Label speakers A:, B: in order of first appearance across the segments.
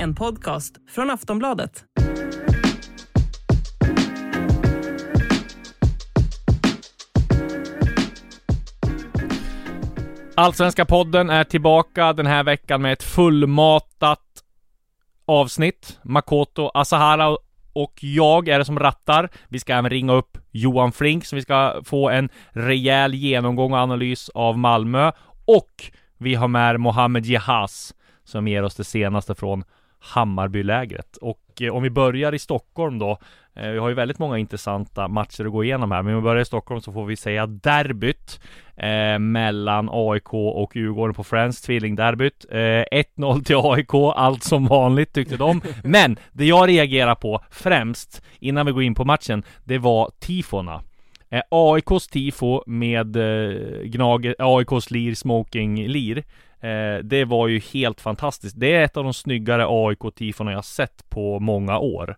A: En podcast från Aftonbladet.
B: Allsvenska podden är tillbaka den här veckan med ett fullmatat avsnitt. Makoto Asahara och jag är det som rattar. Vi ska även ringa upp Johan Flink så vi ska få en rejäl genomgång och analys av Malmö. Och vi har med Mohamed Jehas som ger oss det senaste från Hammarbylägret. Och eh, om vi börjar i Stockholm då. Eh, vi har ju väldigt många intressanta matcher att gå igenom här. Men om vi börjar i Stockholm så får vi säga derbyt eh, mellan AIK och Djurgården på Friends, tvillingderbyt. Eh, 1-0 till AIK, allt som vanligt tyckte de. Men det jag reagerar på främst innan vi går in på matchen, det var tifona. Eh, AIKs tifo med eh, gnag, AIKs lir, smoking lir. Eh, det var ju helt fantastiskt. Det är ett av de snyggare AIK-tifona jag sett på många år.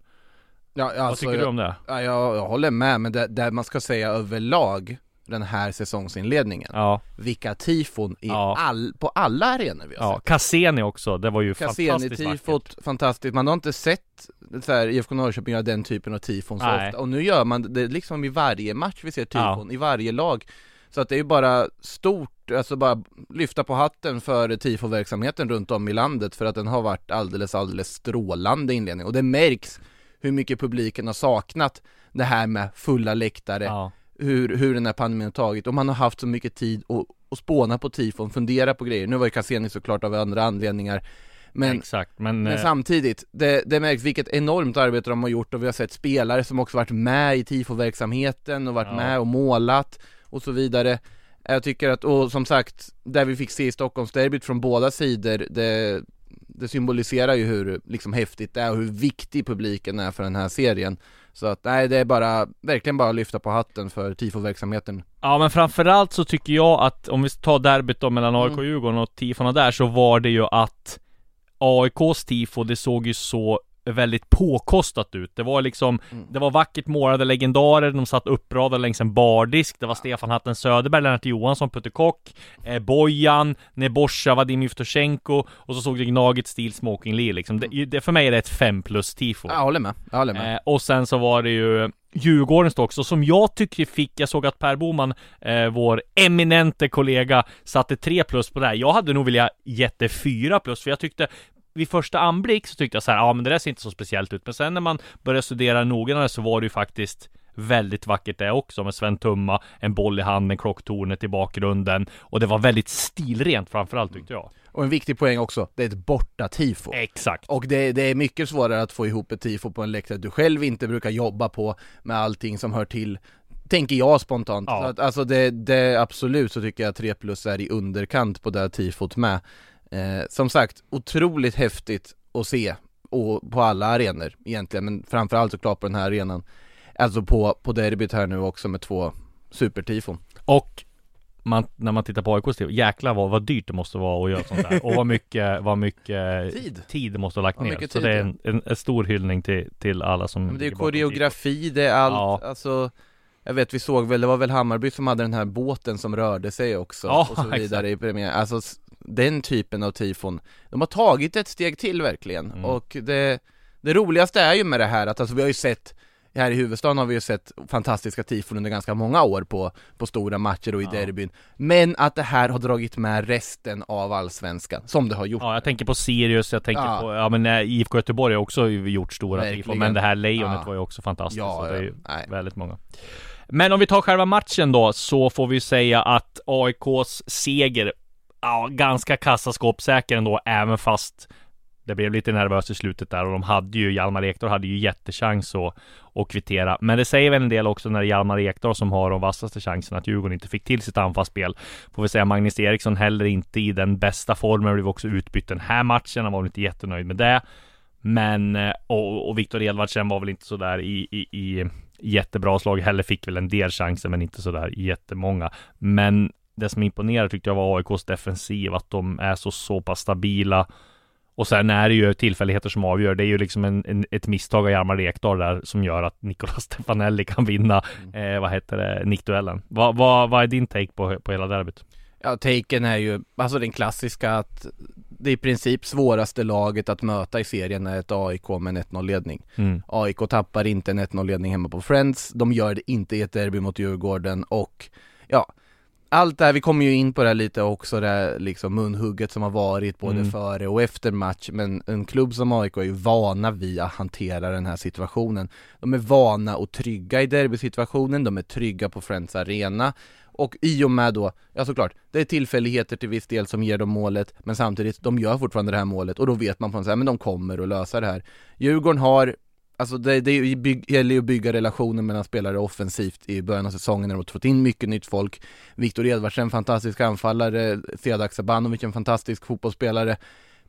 C: Ja, alltså,
B: Vad tycker du om det?
C: Ja, jag, jag håller med, men det, det man ska säga överlag den här säsongsinledningen.
B: Ja,
C: Vilka tifon i
B: Ja.
C: all, på alla arenor vi har
B: ja.
C: sett.
B: Cassini också, det var ju fantastiskt vackert.
C: Cassini-tifot, fantastiskt. Man har inte sett så här, IFK Norrköping göra den typen av tifon så
B: Nej.
C: ofta. Och nu gör man det liksom i varje match vi ser tifon, i varje lag. Så att det är ju bara stort, alltså bara lyfta på hatten för tifoverksamheten runt om i landet för att den har varit alldeles, alldeles strålande inledning. Och det märks hur mycket publiken har saknat det här med fulla läktare,
B: Ja.
C: hur, hur den här pandemin har tagit och man har haft så mycket tid att, att spåna på tifon, fundera på grejer. Nu var ju Cassini såklart av andra anledningar men,
B: Exakt, men...
C: men
B: eh,
C: samtidigt, det, det märks vilket enormt arbete de har gjort och vi har sett spelare som också varit med i tifoverksamheten och varit
B: Ja.
C: med och målat och så vidare Jag tycker att, och som sagt, där vi fick se i Stockholmsderbyt från båda sidor, det, det symboliserar ju hur liksom häftigt det är och hur viktig publiken är för den här serien Så att nej, det är bara, verkligen bara att lyfta på hatten för tifoverksamheten
B: Ja men framförallt så tycker jag att om vi tar derbyt då mellan AIK och
C: Mm.
B: Djurgården och tifona där så var det ju att AIKs tifo, det såg ju så väldigt påkostat ut. Det var liksom,
C: Mm.
B: det var vackert målade legendarer, de satt uppradade längs en bardisk. Det var Stefan Hatten Söderberg, Lennart Johansson, Putte Kock, eh, Bojan, Nebosja, Vadim Yevtusjenko och så såg det Gnaget stil Smoking Lee liksom. Det, det, för mig är det ett 5 plus tifo.
C: Jag håller med, jag håller med
B: Eh, och sen så var det ju Djurgårdens då också, som jag tycker fick, jag såg att Per Boman, eh, vår eminente kollega, satte 3 plus på det här. Jag hade nog velat gett det 4 plus, för jag tyckte vid första anblick så tyckte jag så här, ja men det där ser inte så speciellt ut. Men sen när man började studera noggrannare så var det ju faktiskt väldigt vackert det också med Sven Tumma, en boll i handen, klocktornet i bakgrunden och det var väldigt stilrent framförallt tyckte jag.
C: Och en viktig poäng också, det är ett borta tifo
B: Exakt.
C: Och det, det är mycket svårare att få ihop ett tifo på en läktare du själv inte brukar jobba på med allting som hör till Tänker jag spontant.
B: Ja.
C: Att, alltså det, det absolut så tycker jag att 3 plus är i underkant på det här tifot med. Eh, som sagt, otroligt häftigt att se och på alla arenor egentligen, men framförallt såklart på den här arenan. Alltså på, på derbyt här nu också med två supertifon.
B: Och man, när man tittar på AIKs TV, jäklar vad, vad dyrt det måste vara att göra sånt där. Och vad mycket, vad mycket
C: Tid.
B: tid det måste ha lagt ner. Så det är en, en, en stor hyllning till, till alla som
C: Men det är koreografi, det är allt,
B: Ja.
C: alltså Jag vet vi såg väl, det var väl Hammarby som hade den här båten som rörde sig också
B: Ja,
C: och så vidare i premiär, alltså den typen av tifon De har tagit ett steg till verkligen
B: Mm.
C: och det Det roligaste är ju med det här att alltså vi har ju sett här i huvudstaden har vi ju sett fantastiska tifon under ganska många år på, på stora matcher och i
B: Ja.
C: derbyn Men att det här har dragit med resten av allsvenskan, som det har gjort
B: Ja, jag tänker på Sirius, jag tänker
C: Ja.
B: på, ja men eh, IFK Göteborg har också gjort stora
C: Verkligen.
B: tifon, men det här lejonet
C: Ja.
B: var ju också fantastiskt.
C: Ja,
B: så det är ju
C: nej.
B: väldigt många. Men om vi tar själva matchen då, så får vi säga att AIKs seger, ja, ganska kassaskåpssäker ändå, även fast det blev lite nervöst i slutet där och de hade ju, Hjalmar Ekdal hade ju jättechans att, att kvittera. Men det säger väl en del också när det är Hjalmar Ekdal som har de vassaste chanserna att Djurgården inte fick till sitt anfallsspel. Får vi säga Magnus Eriksson heller inte i den bästa formen, blev också utbytt den här matchen. Han var väl inte jättenöjd med det. Men, eh, och, och Viktor Edvardsen var väl inte sådär i, i, i jättebra slag heller, fick väl en del chanser men inte sådär jättemånga. Men det som imponerar tyckte jag var AIKs defensiv, att de är så, så pass stabila och sen är det ju tillfälligheter som avgör. Det är ju liksom en, en ett misstag av Hjalmar Ekdal där som gör att Nicolas Stefanelli kan vinna, mm. eh, vad heter det, nickduellen. Vad, vad, vad är din take på, på hela derbyt?
C: Ja, taken är ju, alltså den klassiska att det är i princip svåraste laget att möta i serien är ett AIK med en 1-0 ledning. Mm. AIK tappar inte en 1-0 ledning hemma på Friends, de gör det inte i ett derby mot Djurgården och ja, allt det här, vi kommer ju in på det här lite också, det här liksom munhugget som har varit både mm. före och efter match, men en klubb som AIK är ju vana vid att hantera den här situationen. De är vana och trygga i derbysituationen, de är trygga på Friends Arena och i och med då, ja såklart, det är tillfälligheter till viss del som ger dem målet, men samtidigt, de gör fortfarande det här målet och då vet man på något sätt, men de kommer att lösa det här. Djurgården har Alltså det, det gäller ju att bygga relationer mellan spelare offensivt i början av säsongen när de har fått in mycket nytt folk. Viktor Edvardsen, fantastisk anfallare, Sead Sabanovic, en fantastisk fotbollsspelare.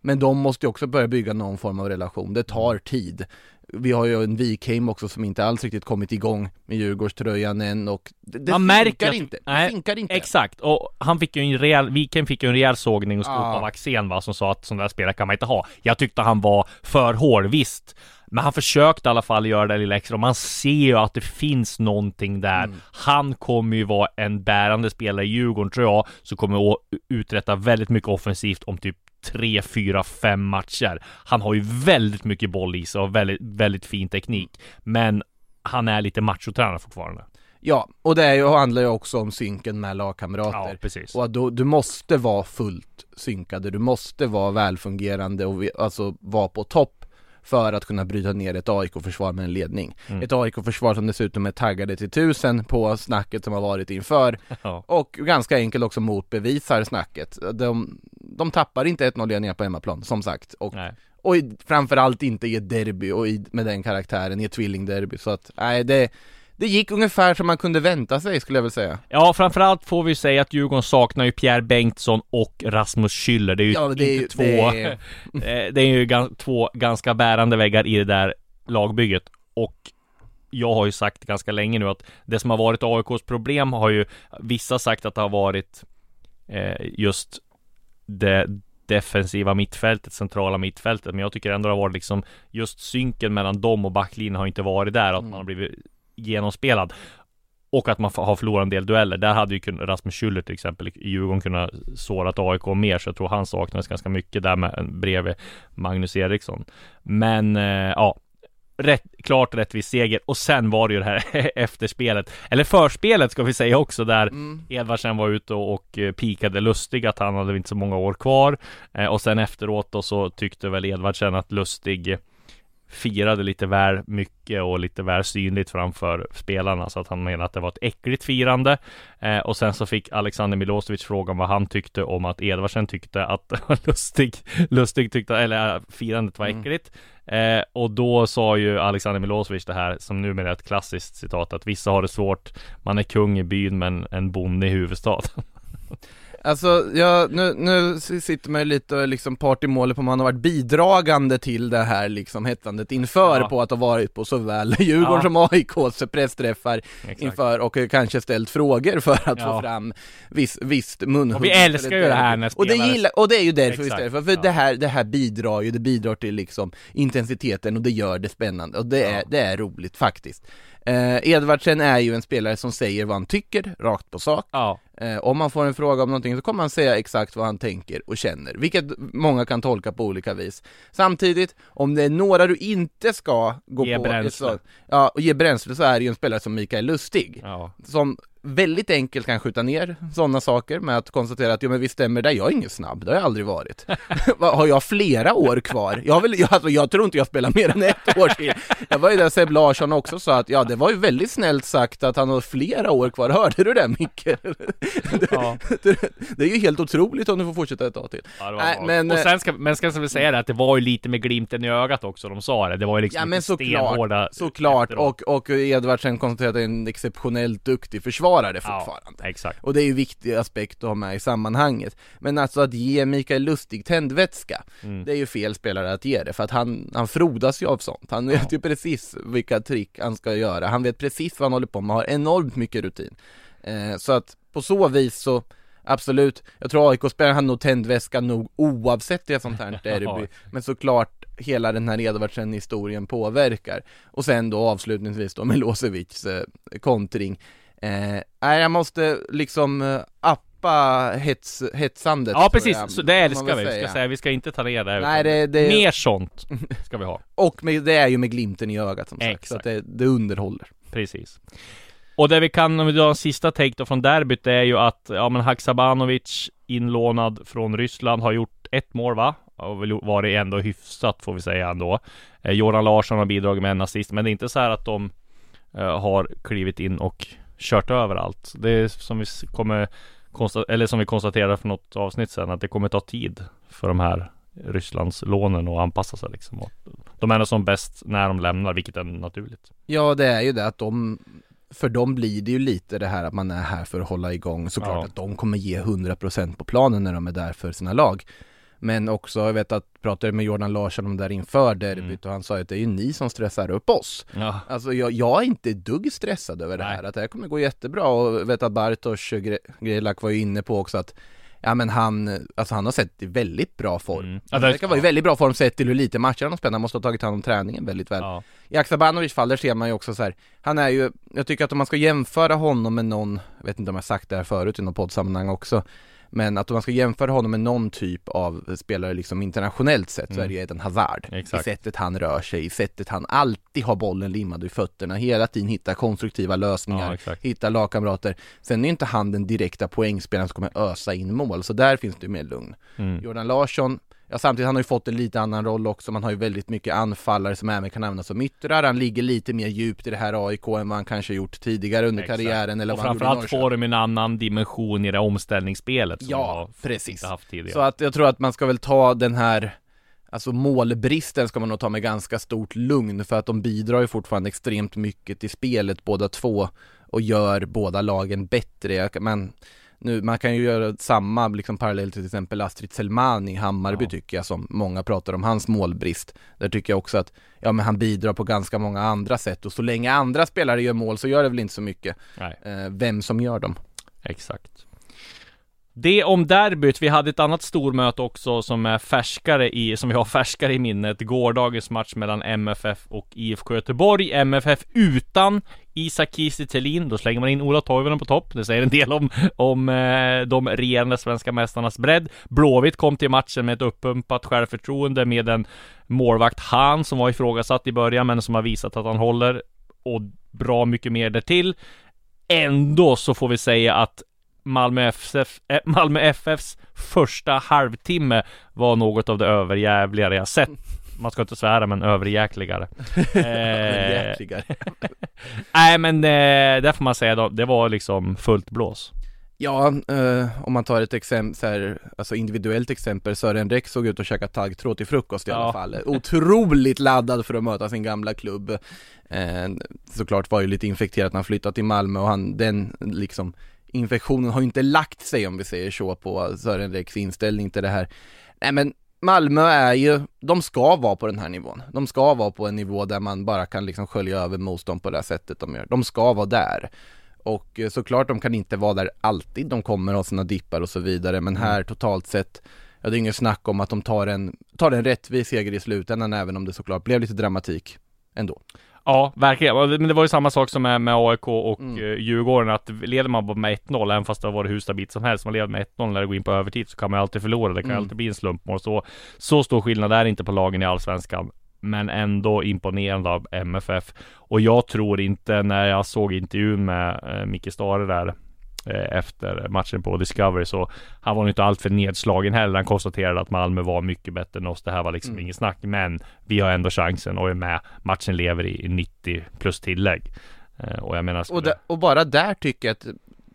C: Men de måste ju också börja bygga någon form av relation, det tar tid. Vi har ju en Wikheim också som inte alls riktigt kommit igång med Djurgårdströjan än och det, det
B: Man märker
C: inte, det
B: nej,
C: inte.
B: Exakt, och han fick ju en rejäl, Wikheim fick ju en rejäl sågning och skrot ja. av Axén va, som sa att sådana där spelare kan man inte ha. Jag tyckte han var för hård, visst. Men han försökte i alla fall göra det lilla extra och man ser ju att det finns någonting där. Mm. Han kommer ju vara en bärande spelare i Djurgården tror jag, så kommer att uträtta väldigt mycket offensivt om typ tre, fyra, fem matcher. Han har ju väldigt mycket boll i sig och väldigt, väldigt fin teknik. Men han är lite machotränare fortfarande.
C: Ja, och det är ju, handlar ju också om synken med lagkamrater.
B: Ja, precis.
C: Och då, du måste vara fullt synkade, du måste vara välfungerande och alltså vara på topp för att kunna bryta ner ett AIK-försvar med en ledning. Mm. Ett AIK-försvar som dessutom är taggade till tusen på snacket som har varit inför ja. och ganska enkelt också motbevisar snacket. De, de tappar inte 1-0 ledningar på hemmaplan, som sagt. Och, och framförallt inte i ett derby och i, med den karaktären, i ett tvillingderby. Så att, nej, det det gick ungefär som man kunde vänta sig skulle jag väl säga.
B: Ja, framförallt får vi säga att Djurgården saknar ju Pierre Bengtsson och Rasmus Schüller. Det är ju ja, det inte är, två, det är... Eh, det är ju gans, två ganska bärande väggar i det där lagbygget. Och jag har ju sagt ganska länge nu att det som har varit AIKs problem har ju vissa sagt att det har varit eh, just det defensiva mittfältet, centrala mittfältet. Men jag tycker ändå det har varit liksom just synken mellan dem och backlinjen har inte varit där. Att mm. man har blivit genomspelad. Och att man har förlorat en del dueller. Där hade ju Rasmus Schüller till exempel i Djurgården kunnat sårat AIK mer. Så jag tror han saknades ganska mycket där med, bredvid Magnus Eriksson. Men eh, ja, rätt, klart rättvis seger. Och sen var det ju det här efterspelet, eller förspelet ska vi säga också, där mm. Edvardsen var ute och, och eh, pikade Lustig att han hade inte så många år kvar. Eh, och sen efteråt då så tyckte väl Edvardsen att Lustig firade lite väl mycket och lite väl synligt framför spelarna så att han menade att det var ett äckligt firande. Eh, och sen så fick Alexander Milosevic frågan vad han tyckte om att Edvardsen tyckte att lustig, lustig tyckte, eller äh, firandet var mm. äckligt. Eh, och då sa ju Alexander Milosevic det här som numera är ett klassiskt citat att vissa har det svårt, man är kung i byn men en bonde i huvudstaden.
C: Alltså, ja, nu, nu sitter man ju lite och liksom part i målet på om man har varit bidragande till det här liksom hettandet inför ja. på att ha varit på såväl Djurgården ja. som AIKs pressträffar inför och kanske ställt frågor för att ja. få fram viss, visst munhugg.
B: Och vi älskar ju det här när
C: och det, gillar, och det är ju därför Exakt. vi ställer, för, för det, här, det här bidrar ju, det bidrar till liksom intensiteten och det gör det spännande och det är, det är roligt faktiskt. Eh, Edvardsen är ju en spelare som säger vad han tycker, rakt på sak. Ja. Eh, om man får en fråga om någonting så kommer han säga exakt vad han tänker och känner, vilket många kan tolka på olika vis. Samtidigt, om det är några du inte ska gå
B: ge
C: på,
B: bränsle.
C: Så, ja, och ge bränsle så är det ju en spelare som Mikael Lustig, ja. som väldigt enkelt kan skjuta ner sådana saker med att konstatera att, ja men visst stämmer det, jag är ingen snabb, det har jag aldrig varit. har jag flera år kvar? Jag, vill, jag, alltså, jag tror inte jag spelar mer än ett år till. Jag var ju där Seb Larsson också sa att, ja det var ju väldigt snällt sagt att han har flera år kvar, hörde du det Micke? Ja. det, är ju helt otroligt om du får fortsätta ett tag till.
B: Ja, Nej, men, och sen ska, men ska vi säga det att det var ju lite med glimten i ögat också de sa det, det var ju liksom
C: ja, men såklart, såklart, och, och Edvardsen konstaterade en exceptionellt duktig försvarare fortfarande.
B: Ja, exakt.
C: Och det är ju en viktig aspekt att ha med i sammanhanget. Men alltså att ge Mikael Lustig tändvätska, mm. det är ju fel spelare att ge det, för att han, han frodas ju av sånt. Han vet ju precis vilka trick han ska göra, han vet precis vad han håller på med, har enormt mycket rutin. Eh, så att på så vis så Absolut, jag tror AIK-spelaren hade nog tändväska nog oavsett det sånt här derby Men såklart hela den här Edvardsen-historien påverkar Och sen då avslutningsvis då Milosevics eh, kontring eh, jag måste liksom eh, appa hets, hetsandet
B: Ja precis, jag, så det älskar vi, ska säga. vi ska inte ta ner det Nej, det, det... Mer sånt ska vi ha
C: Och med, det är ju med glimten i ögat som sagt, Exakt. så att det, det underhåller
B: Precis och det vi kan, om vi drar en sista take då från derbyt, det är ju att, ja men Haksabanovic inlånad från Ryssland har gjort ett mål va? Och väl varit ändå hyfsat får vi säga ändå. Eh, Joran Larsson har bidragit med en assist, men det är inte så här att de eh, har klivit in och kört över allt. Det är som vi kommer eller som vi konstaterade för något avsnitt sedan, att det kommer ta tid för de här Rysslands lånen att anpassa sig liksom. Och de är som bäst när de lämnar, vilket är naturligt.
C: Ja, det är ju det att de för dem blir det ju lite det här att man är här för att hålla igång såklart ja. att de kommer ge 100% på planen när de är där för sina lag Men också, jag vet att pratade med Jordan Larsson om det där inför derbyt mm. och han sa att det är ju ni som stressar upp oss ja. Alltså jag, jag är inte dugg stressad över det här, att det här kommer gå jättebra och jag vet att Bartosz Grelak var ju inne på också att Ja men han, alltså han har sett i väldigt bra form mm. Han verkar vara i väldigt bra form sett till hur lite matcher han har spelat, han måste ha tagit hand om träningen väldigt väl ja. I Aksabanovic fall, där ser man ju också så här, Han är ju, jag tycker att om man ska jämföra honom med någon, jag vet inte om jag sagt det här förut i något poddsammanhang också men att om man ska jämföra honom med någon typ av spelare liksom internationellt sett mm. så är det ju Eden Hazard Exakt. I sättet han rör sig, i sättet han alltid har bollen limmad i fötterna, hela tiden hittar konstruktiva lösningar, ja, hittar lagkamrater Sen är inte han den direkta poängspelaren som kommer ösa in mål, så där finns det mer lugn mm. Jordan Larsson Ja samtidigt, han har ju fått en lite annan roll också, man har ju väldigt mycket anfallare som även kan användas som yttrar, han ligger lite mer djupt i det här AIK än vad han kanske gjort tidigare under Exakt. karriären eller
B: Och framförallt får de en annan dimension i det omställningsspelet som
C: Ja, precis. Haft tidigare. Så att jag tror att man ska väl ta den här Alltså målbristen ska man nog ta med ganska stort lugn för att de bidrar ju fortfarande extremt mycket till spelet båda två och gör båda lagen bättre. Men nu, man kan ju göra samma liksom parallell till exempel Astrid Selmani i Hammarby ja. tycker jag som många pratar om hans målbrist. Där tycker jag också att, ja men han bidrar på ganska många andra sätt och så länge andra spelare gör mål så gör det väl inte så mycket eh, vem som gör dem.
B: Exakt. Det om derbyt. Vi hade ett annat stormöte också som är färskare i, som vi har färskare i minnet. Gårdagens match mellan MFF och IFK Göteborg. MFF utan Isak Kiese Då slänger man in Ola Toivonen på topp. Det säger en del om, om eh, de regerande svenska mästarnas bredd. Blåvitt kom till matchen med ett uppumpat självförtroende med en målvakt Han som var ifrågasatt i början men som har visat att han håller och bra mycket mer därtill. Ändå så får vi säga att Malmö, FF, äh, Malmö FFs första halvtimme var något av det överjävligare jag sett. Man ska inte svära men överjäkligare.
C: överjäkligare.
B: Nej men eh, det får man säga då, det var liksom fullt blås.
C: Ja, eh, om man tar ett exempel, så här, alltså individuellt exempel, Sören Rex såg ut att käka taggtråd till frukost i ja. alla fall. Otroligt laddad för att möta sin gamla klubb. Eh, såklart var ju lite infekterat när han flyttade till Malmö och han, den liksom infektionen har ju inte lagt sig om vi säger så på Sören Rex inställning till det här. Nej men Malmö är ju, de ska vara på den här nivån. De ska vara på en nivå där man bara kan liksom skölja över motstånd på det här sättet de gör. De ska vara där. Och eh, såklart, de kan inte vara där alltid. De kommer ha sina dippar och så vidare. Men mm. här totalt sett, ja det är inget snack om att de tar en, tar en rättvis seger i slutändan, även om det såklart blev lite dramatik ändå.
B: Ja, verkligen. Men det var ju samma sak som med, med AIK och mm. Eh, Djurgården, att leder man bara med 1-0, även fast det har varit hur stabilt som helst, man leder med 1-0 när det går in på övertid, så kan man ju alltid förlora. Det kan mm. alltid bli en slumpmål. Så, så stor skillnad är inte på lagen i Allsvenskan. men ändå imponerande av MFF. Och jag tror inte, när jag såg intervjun med eh, Micke Stare där efter matchen på Discovery så han var inte alltför nedslagen heller. Han konstaterade att Malmö var mycket bättre än oss. Det här var liksom mm. ingen snack, men vi har ändå chansen och är med. Matchen lever i 90 plus tillägg. Eh, och jag menar...
C: Och, och bara där tycker jag att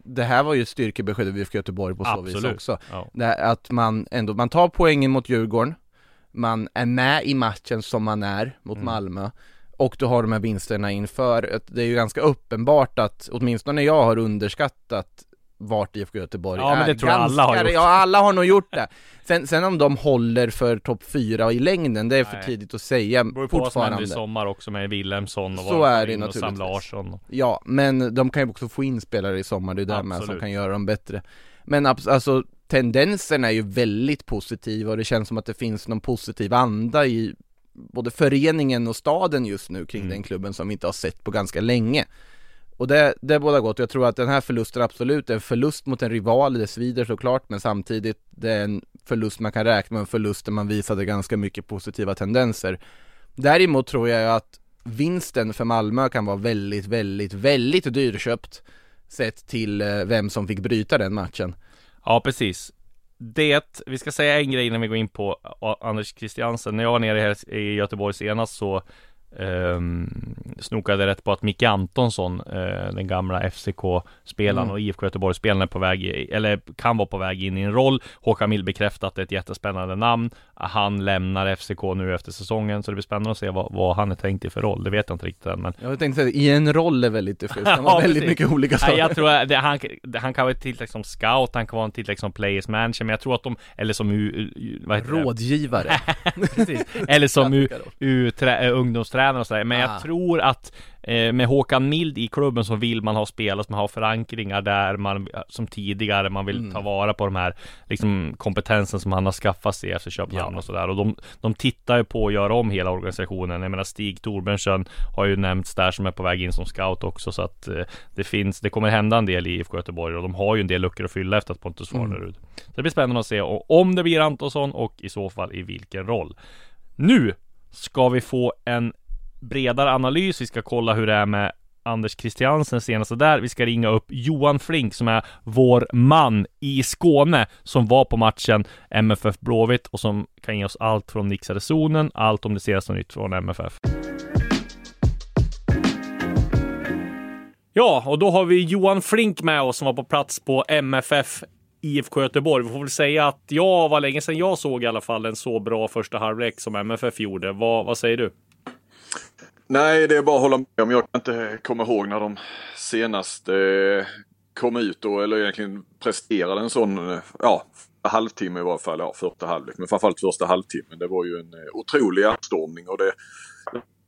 C: det här var ju ett styrkebesked av IFK Göteborg på så Absolut. vis också. Ja. Att man ändå, man tar poängen mot Djurgården, man är med i matchen som man är mot mm. Malmö och du har de här vinsterna inför. Det är ju ganska uppenbart att åtminstone jag har underskattat vart IFK Göteborg
B: ja, är. Ja men det tror jag alla har gjort.
C: Ja alla har nog gjort det. Sen, sen om de håller för topp 4 i längden, det är för Nej. tidigt att säga
B: det beror på fortfarande. vad som i sommar också med Wilhelmsson och
C: Så är det naturligtvis.
B: Sam Larsson.
C: Ja, men de kan ju också få in spelare i sommar, det är där med som kan göra dem bättre. Men alltså tendensen är ju väldigt positiv och det känns som att det finns någon positiv anda i både föreningen och staden just nu kring mm. den klubben som vi inte har sett på ganska länge. Och det, det är båda gott. Jag tror att den här förlusten absolut är en förlust mot en rival, det svider såklart, men samtidigt det är en förlust man kan räkna med, en förlust där man visade ganska mycket positiva tendenser. Däremot tror jag att vinsten för Malmö kan vara väldigt, väldigt, väldigt dyrköpt sett till eh, vem som fick bryta den matchen.
B: Ja, precis. Det, vi ska säga en grej innan vi går in på Anders Christiansen. När jag var nere här i Göteborg senast så Um, snokade rätt på att Micke Antonsson, uh, den gamla FCK-spelaren mm. och IFK Göteborg-spelaren är på väg, eller kan vara på väg in i en roll. Håkan Mild bekräftat att det är ett jättespännande namn. Han lämnar FCK nu efter säsongen, så det blir spännande att se vad, vad han är tänkt i för roll. Det vet jag inte riktigt än, men...
C: Jag tänkte säga, i en roll är väldigt diffust, det kan vara väldigt precis. mycket olika saker.
B: Nej, jag tror att det, han, han kan vara tilltäckt som scout, han kan vara en tilltäckt som players manager, men jag tror att de, eller som u,
C: u, vad heter Rådgivare.
B: precis. Eller som u, u, trä, ungdomstränare och sådär, men ah. jag tror att Eh, med Håkan Mild i klubben så vill man ha spelare som har förankringar där man som tidigare man vill mm. ta vara på de här liksom kompetensen som han har skaffat sig efter Köpenhamn ja. och sådär och de, de tittar ju på att göra om hela organisationen. Jag menar Stig Torbjörnsson har ju nämnts där som är på väg in som scout också så att eh, det finns, det kommer hända en del i IFK Göteborg och de har ju en del luckor att fylla efter att Pontus Farnerud. Mm. Så det blir spännande att se om det blir Antonsson och i så fall i vilken roll. Nu ska vi få en bredare analys. Vi ska kolla hur det är med Anders Christiansen senaste där. Vi ska ringa upp Johan Flink som är vår man i Skåne som var på matchen MFF Blåvitt och som kan ge oss allt från nixade zonen, allt om det senaste nytt från MFF. Ja, och då har vi Johan Flink med oss som var på plats på MFF IFK Göteborg. Vi får väl säga att ja, var länge sedan jag såg i alla fall en så bra första halvlek som MFF gjorde. Vad, vad säger du?
D: Nej, det är bara att hålla med om. Jag kan inte komma ihåg när de senast eh, kom ut då, eller egentligen presterade en sån, eh, ja, halvtimme i varje fall, ja, första halvlek, men framförallt första halvtimmen. Det var ju en eh, otrolig anstormning och det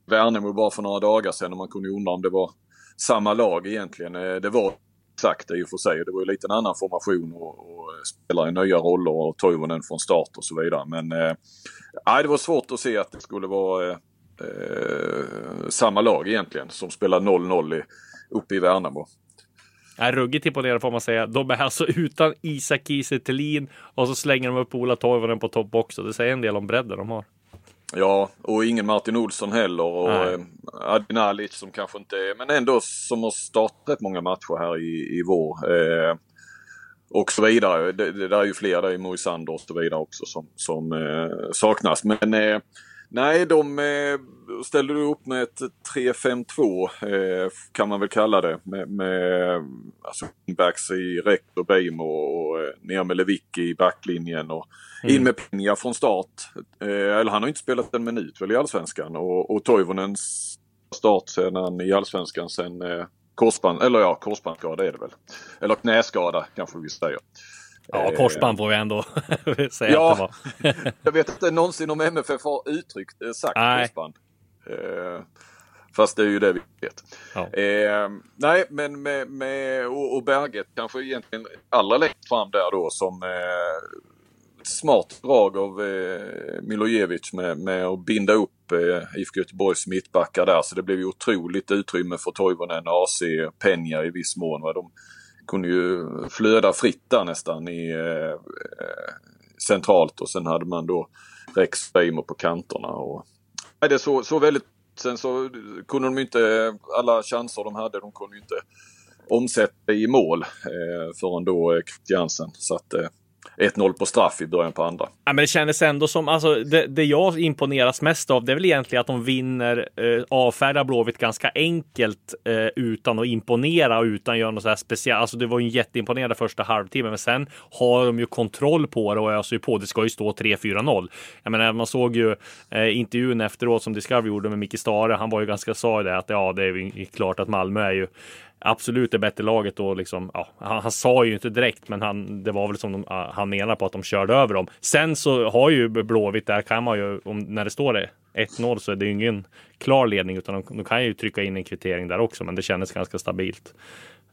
D: Värnamo bara för några dagar sedan och man kunde undra om det var samma lag egentligen. Eh, det var exakt det i och för sig. Det var ju lite en annan formation och, och spelare i nya roller och Toivonen från start och så vidare. Men eh, det var svårt att se att det skulle vara eh, samma lag egentligen som spelar 0-0 uppe i Värnamo.
B: Är ruggigt imponerande får man säga. De är alltså utan Isak Kiese och så slänger de upp Ola Toivonen på topp också. Det säger en del om bredden de har.
D: Ja, och ingen Martin Olsson heller och eh, Adinalic som kanske inte är, men ändå som har startat många matcher här i, i vår. Eh, och så vidare. Det, det där är ju fler, det är Moisander och så vidare också som, som eh, saknas. Men eh, Nej, de eh, ställde upp med ett 3-5-2 eh, kan man väl kalla det. Med, med alltså, backs i Rektor Beijmo och eh, ner med Lewicki i backlinjen och mm. in med Pinja från start. Eller han har inte spelat en minut väl i Allsvenskan och, och Toivonens start sedan i Allsvenskan sen korsband, eller ja korsbandsskada är det väl. Eller knäskada kanske vi säger.
B: Ja, korsband får vi ändå säga
D: ja, att det var. jag vet inte någonsin om MFF har uttryckt eh, sagt nej. korsband. Eh, fast det är ju det vi vet. Ja. Eh, nej, men med, med och, och Berget kanske egentligen allra längst fram där då som eh, smart drag av eh, Milojevic med, med att binda upp eh, IFK Göteborgs mittbackar där. Så det blev ju otroligt utrymme för Toivonen, AC, Penja i viss mån. Va? De, kunde ju flöda fritt där nästan i eh, eh centralt och sen hade man då Rex Weimer på kanterna och Nej, det så, så väldigt... Sen så kunde de inte, alla chanser de hade, de kunde inte omsätta i mål eh, förrän då eh, Christiansen. satte eh, 1-0 på straff i början på andra.
B: Ja, men det kändes ändå som, alltså det, det jag imponeras mest av, det är väl egentligen att de vinner, eh, avfärdar Blåvitt ganska enkelt eh, utan att imponera och utan att göra något så här speciellt. Alltså det var ju en jätteimponerande första halvtimme, men sen har de ju kontroll på det och öser ju på. Det ska ju stå 3-4-0. Jag menar, man såg ju eh, intervjun efteråt som Discovery gjorde med Micke Stare. Han var ju ganska sa det att ja, det är ju klart att Malmö är ju absolut det bättre laget då liksom, ja, han, han, sa ju inte direkt, men han, det var väl som de, han menar på att de körde över dem. Sen så har ju Blåvitt, där kan man ju, om, när det står det 1-0 så är det ju ingen klar ledning, utan de, de, kan ju trycka in en kvittering där också, men det kändes ganska stabilt.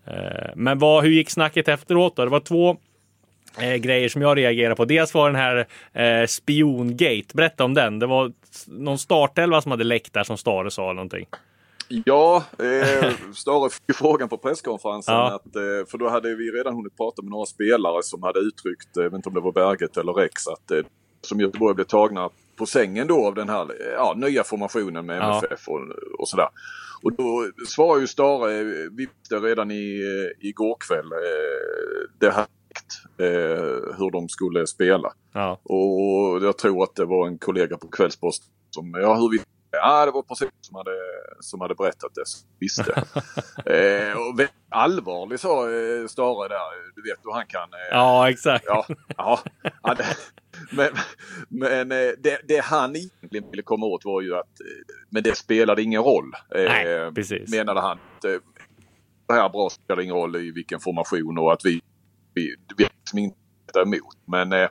B: Eh, men vad, hur gick snacket efteråt då? Det var två eh, grejer som jag reagerade på. Dels var den här eh, spiongate. Berätta om den. Det var någon startelva som hade läckt där som Stare sa någonting.
D: Ja, eh, fick frågan på presskonferensen. Ja. Att, eh, för då hade vi redan hunnit prata med några spelare som hade uttryckt, eh, jag vet inte om det var Berget eller Rex, att eh, som Göteborg blev tagna på sängen då av den här ja, nya formationen med MFF ja. och, och sådär. Och då svarade ju Stare, vi visste redan i, eh, igår kväll, eh, det här eh, hur de skulle spela. Ja. Och jag tror att det var en kollega på Kvällspost som, ja hur vi Ja, det var person som hade, som hade berättat det, som visste. eh, och allvarlig sa eh, Stare där, du vet hur han kan. Eh,
B: ja, exakt.
D: Ja, ja, ja det, men men eh, det, det, han egentligen ville komma åt var ju att, eh, men det spelade ingen roll.
B: Eh, Nej, precis.
D: Menade han. Det här bra spelar ingen roll i vilken formation och att vi, vi, vi liksom inte emot. Men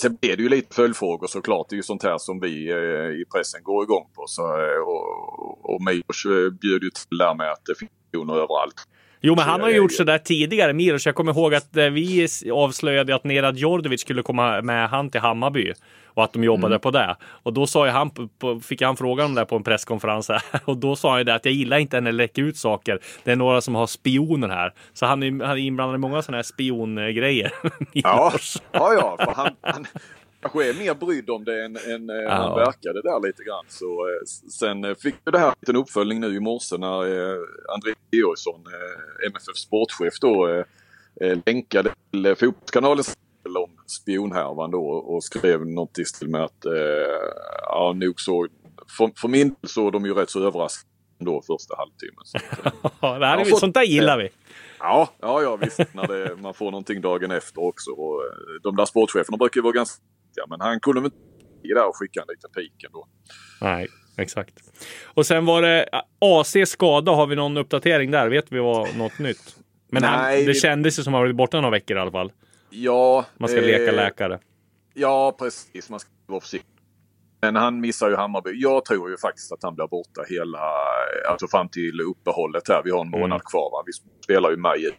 D: Sen blir det ju lite följdfrågor såklart. Det är ju sånt här som vi eh, i pressen går igång på. Så, eh, och och Milos bjuder eh, bjöd ju till där med att det finns miljoner överallt.
B: Jo, men han har ju gjort sådär tidigare, Milos. Jag kommer ihåg att vi avslöjade att Nerad Djordjevic skulle komma med han till Hammarby och att de jobbade mm. på det. Och då sa han, fick han frågan om det på en presskonferens här, och då sa han det att jag gillar inte när det läcker ut saker. Det är några som har spioner här. Så han är, han är inblandad i många sådana här spiongrejer.
D: ja, ja, ja, han, han kanske är mer brydd om det än, än eh, ja. han verkade där lite grann. Så, eh, sen eh, fick vi det här en uppföljning nu i morse när André Georgsson, MFF sportchef då, länkade till Fotbollskanalen om spionhärvan då och skrev något i stil med att eh, ja, nog så, för, för min del så är de ju rätt så överraskade då första halvtimmen. Så
B: det här är fått, sånt där gillar vi.
D: Ja, ja, ja visst. När det, man får någonting dagen efter också. Och, de där sportcheferna brukar ju vara ganska ja, men han kunde väl inte där och skicka en liten pik ändå.
B: Nej, exakt. Och sen var det AC skada. Har vi någon uppdatering där? Vet vi vad något nytt? Men Nej, han, det kändes ju som att han varit borta några veckor i alla fall.
D: Ja.
B: Man ska eh, leka läkare.
D: Ja, precis. Man ska vara försiktig. Men han missar ju Hammarby. Jag tror ju faktiskt att han blir borta hela, alltså fram till uppehållet här. Vi har en månad mm. kvar. Va? Vi spelar ju maj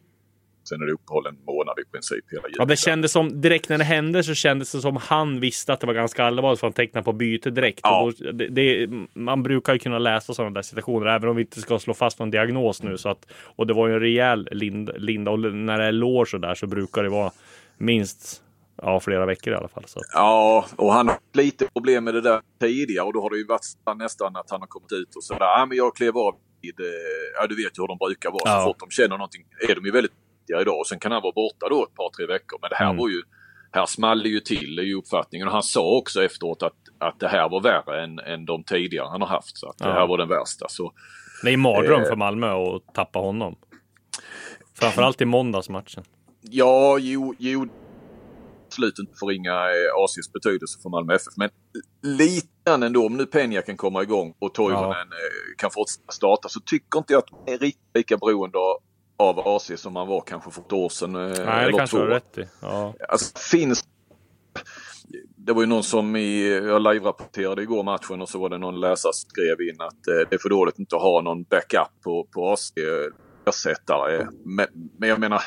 D: Sen är det uppehåll en månad i princip hela julen.
B: Ja, det kändes som direkt när det hände så kändes det som han visste att det var ganska allvarligt för han tecknade på byte direkt. Ja. Då, det, det, man brukar ju kunna läsa sådana där situationer även om vi inte ska slå fast någon diagnos nu. Så att, och det var ju en rejäl linda, linda och när det är lår så där så brukar det vara minst ja, flera veckor i alla fall. Så.
D: Ja, och han har lite problem med det där tidigare och då har det ju varit nästan att han har kommit ut och sådär. Ja, men jag klev av Ja, du vet ju hur de brukar vara. Ja. Så fort de känner någonting är de ju väldigt viktiga idag. Och sen kan han vara borta då ett par, tre veckor. Men det här mm. var ju, här small det ju till i uppfattningen. Och han sa också efteråt att, att det här var värre än, än de tidigare han har haft. Så att ja. det här var den värsta. Så,
B: det är mardröm eh, för Malmö att tappa honom. Framförallt i måndagsmatchen.
D: Ja, jo, jo absolut inte förringa eh, ACs betydelse för Malmö FF. Men lite grann ändå, om nu Peña kan komma igång och Toivonen ja. Eh, kan fortsätta starta så tycker inte jag att de är riktigt lika beroende av AC som man var kanske för ett år sedan. Eh,
B: Nej, eller det kanske du har rätt i. Ja.
D: Alltså, finns det var ju någon som i, jag live-rapporterade igår matchen och så var det någon läsare som skrev in att eh, det är för dåligt att inte ha någon backup på, på AC ersättare. Men, men jag menar,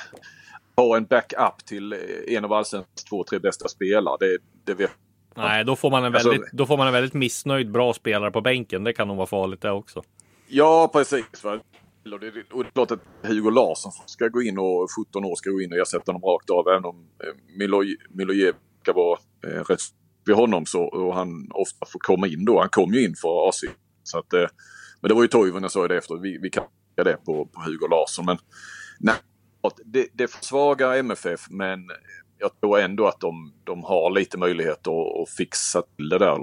D: ha en backup till en av allsvenskans två, tre bästa spelare. Det, det vet
B: Nej, då får, man en alltså- väldigt, alltså, då får man en väldigt missnöjd bra spelare på bänken. Det kan nog vara farligt det också.
D: Ja, precis. Och det, och det är klart att Hugo Larsson ska gå in och 17 år ska gå in och ersätta honom rakt av. Även om eh, Milojev ska vara eh, rätt vid honom så, och han ofta får komma in då. Han kom ju in för AC. Så att, eh, men det var ju Toivonen jag sa det efter. Vi, vi kan det på, på Hugo Larsson. Men nej, det, det försvagar MFF men jag tror ändå att de, de har lite möjlighet att, att fixa till det där.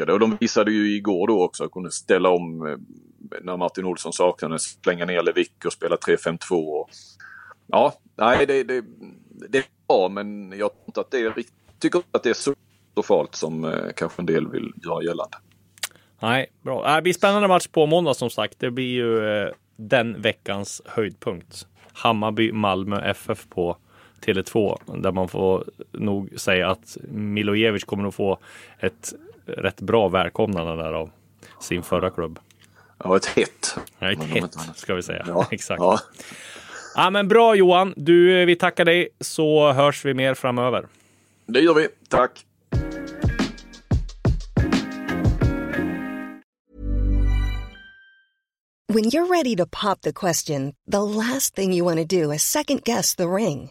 D: Och de visade ju igår då också att kunde ställa om eh, när Martin Olsson saknades, slänga ner Levick och spela 3-5-2. Ja, nej det, det, det är bra men jag tror inte att det är tycker inte att det är så farligt som eh, kanske en del vill göra gällande.
B: Nej, bra. Äh, det blir spännande match på måndag som sagt. Det blir ju eh, den veckans höjdpunkt. Hammarby, Malmö, FF på Tele2 där man får nog säga att Milojevic kommer att få ett rätt bra välkomnande där av sin förra klubb.
D: Ja, ett hett.
B: Ja, ett hett ska vi säga. Ja. Exakt. Ja. ja, men bra Johan. Du, vi tackar dig så hörs vi mer framöver.
D: Det gör vi. Tack.
E: When you're ready to pop the question, the last thing you want to do is second guess the ring.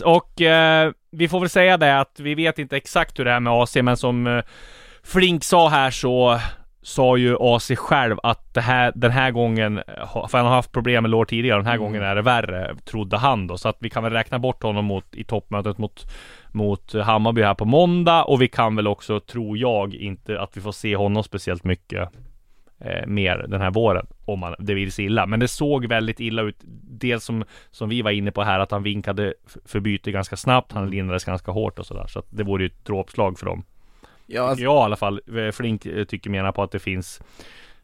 B: Och eh, vi får väl säga det att vi vet inte exakt hur det är med AC, men som eh, Flink sa här så sa ju AC själv att det här, den här gången, för han har haft problem med lår tidigare, den här mm. gången är det värre, trodde han då. Så att vi kan väl räkna bort honom mot, i toppmötet mot, mot Hammarby här på måndag. Och vi kan väl också, tror jag, inte att vi får se honom speciellt mycket eh, mer den här våren. Om man, det vill sig illa. Men det såg väldigt illa ut. Dels som, som vi var inne på här, att han vinkade för byte ganska snabbt. Han lindades ganska hårt och sådär. Så att det vore ju ett dråpslag för dem. Ja, alltså... Jag i alla fall. Eh, Flink eh, tycker menar på att det finns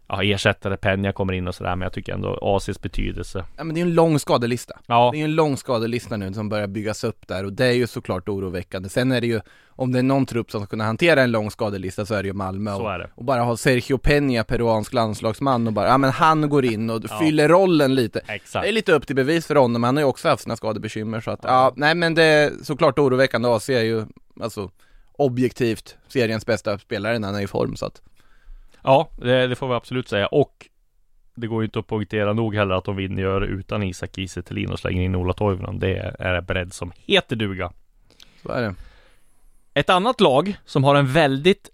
B: ja, ersättare, Penja kommer in och sådär, men jag tycker ändå ACs betydelse.
C: Ja men det är en lång skadelista. Ja. Det är en lång skadelista nu som börjar byggas upp där och det är ju såklart oroväckande. Sen är det ju, om det är någon trupp som ska kunna hantera en lång skadelista så är det ju Malmö.
B: Så är det.
C: och bara ha Sergio Peña, peruansk landslagsman och bara, ja men han går in och ja. fyller rollen lite.
B: Exakt.
C: Det är lite upp till bevis för honom, han har ju också haft sina skadebekymmer så att, ja, ja nej men det är såklart oroväckande. AC är ju, alltså objektivt seriens bästa spelare när han är i form så att
B: Ja, det, det får vi absolut säga och det går ju inte att poängtera nog heller att de vinner utan Isak Kiese och slänger in Ola Toivonen. Det är en bredd som heter duga.
C: Så är det.
B: Ett annat lag som har en väldigt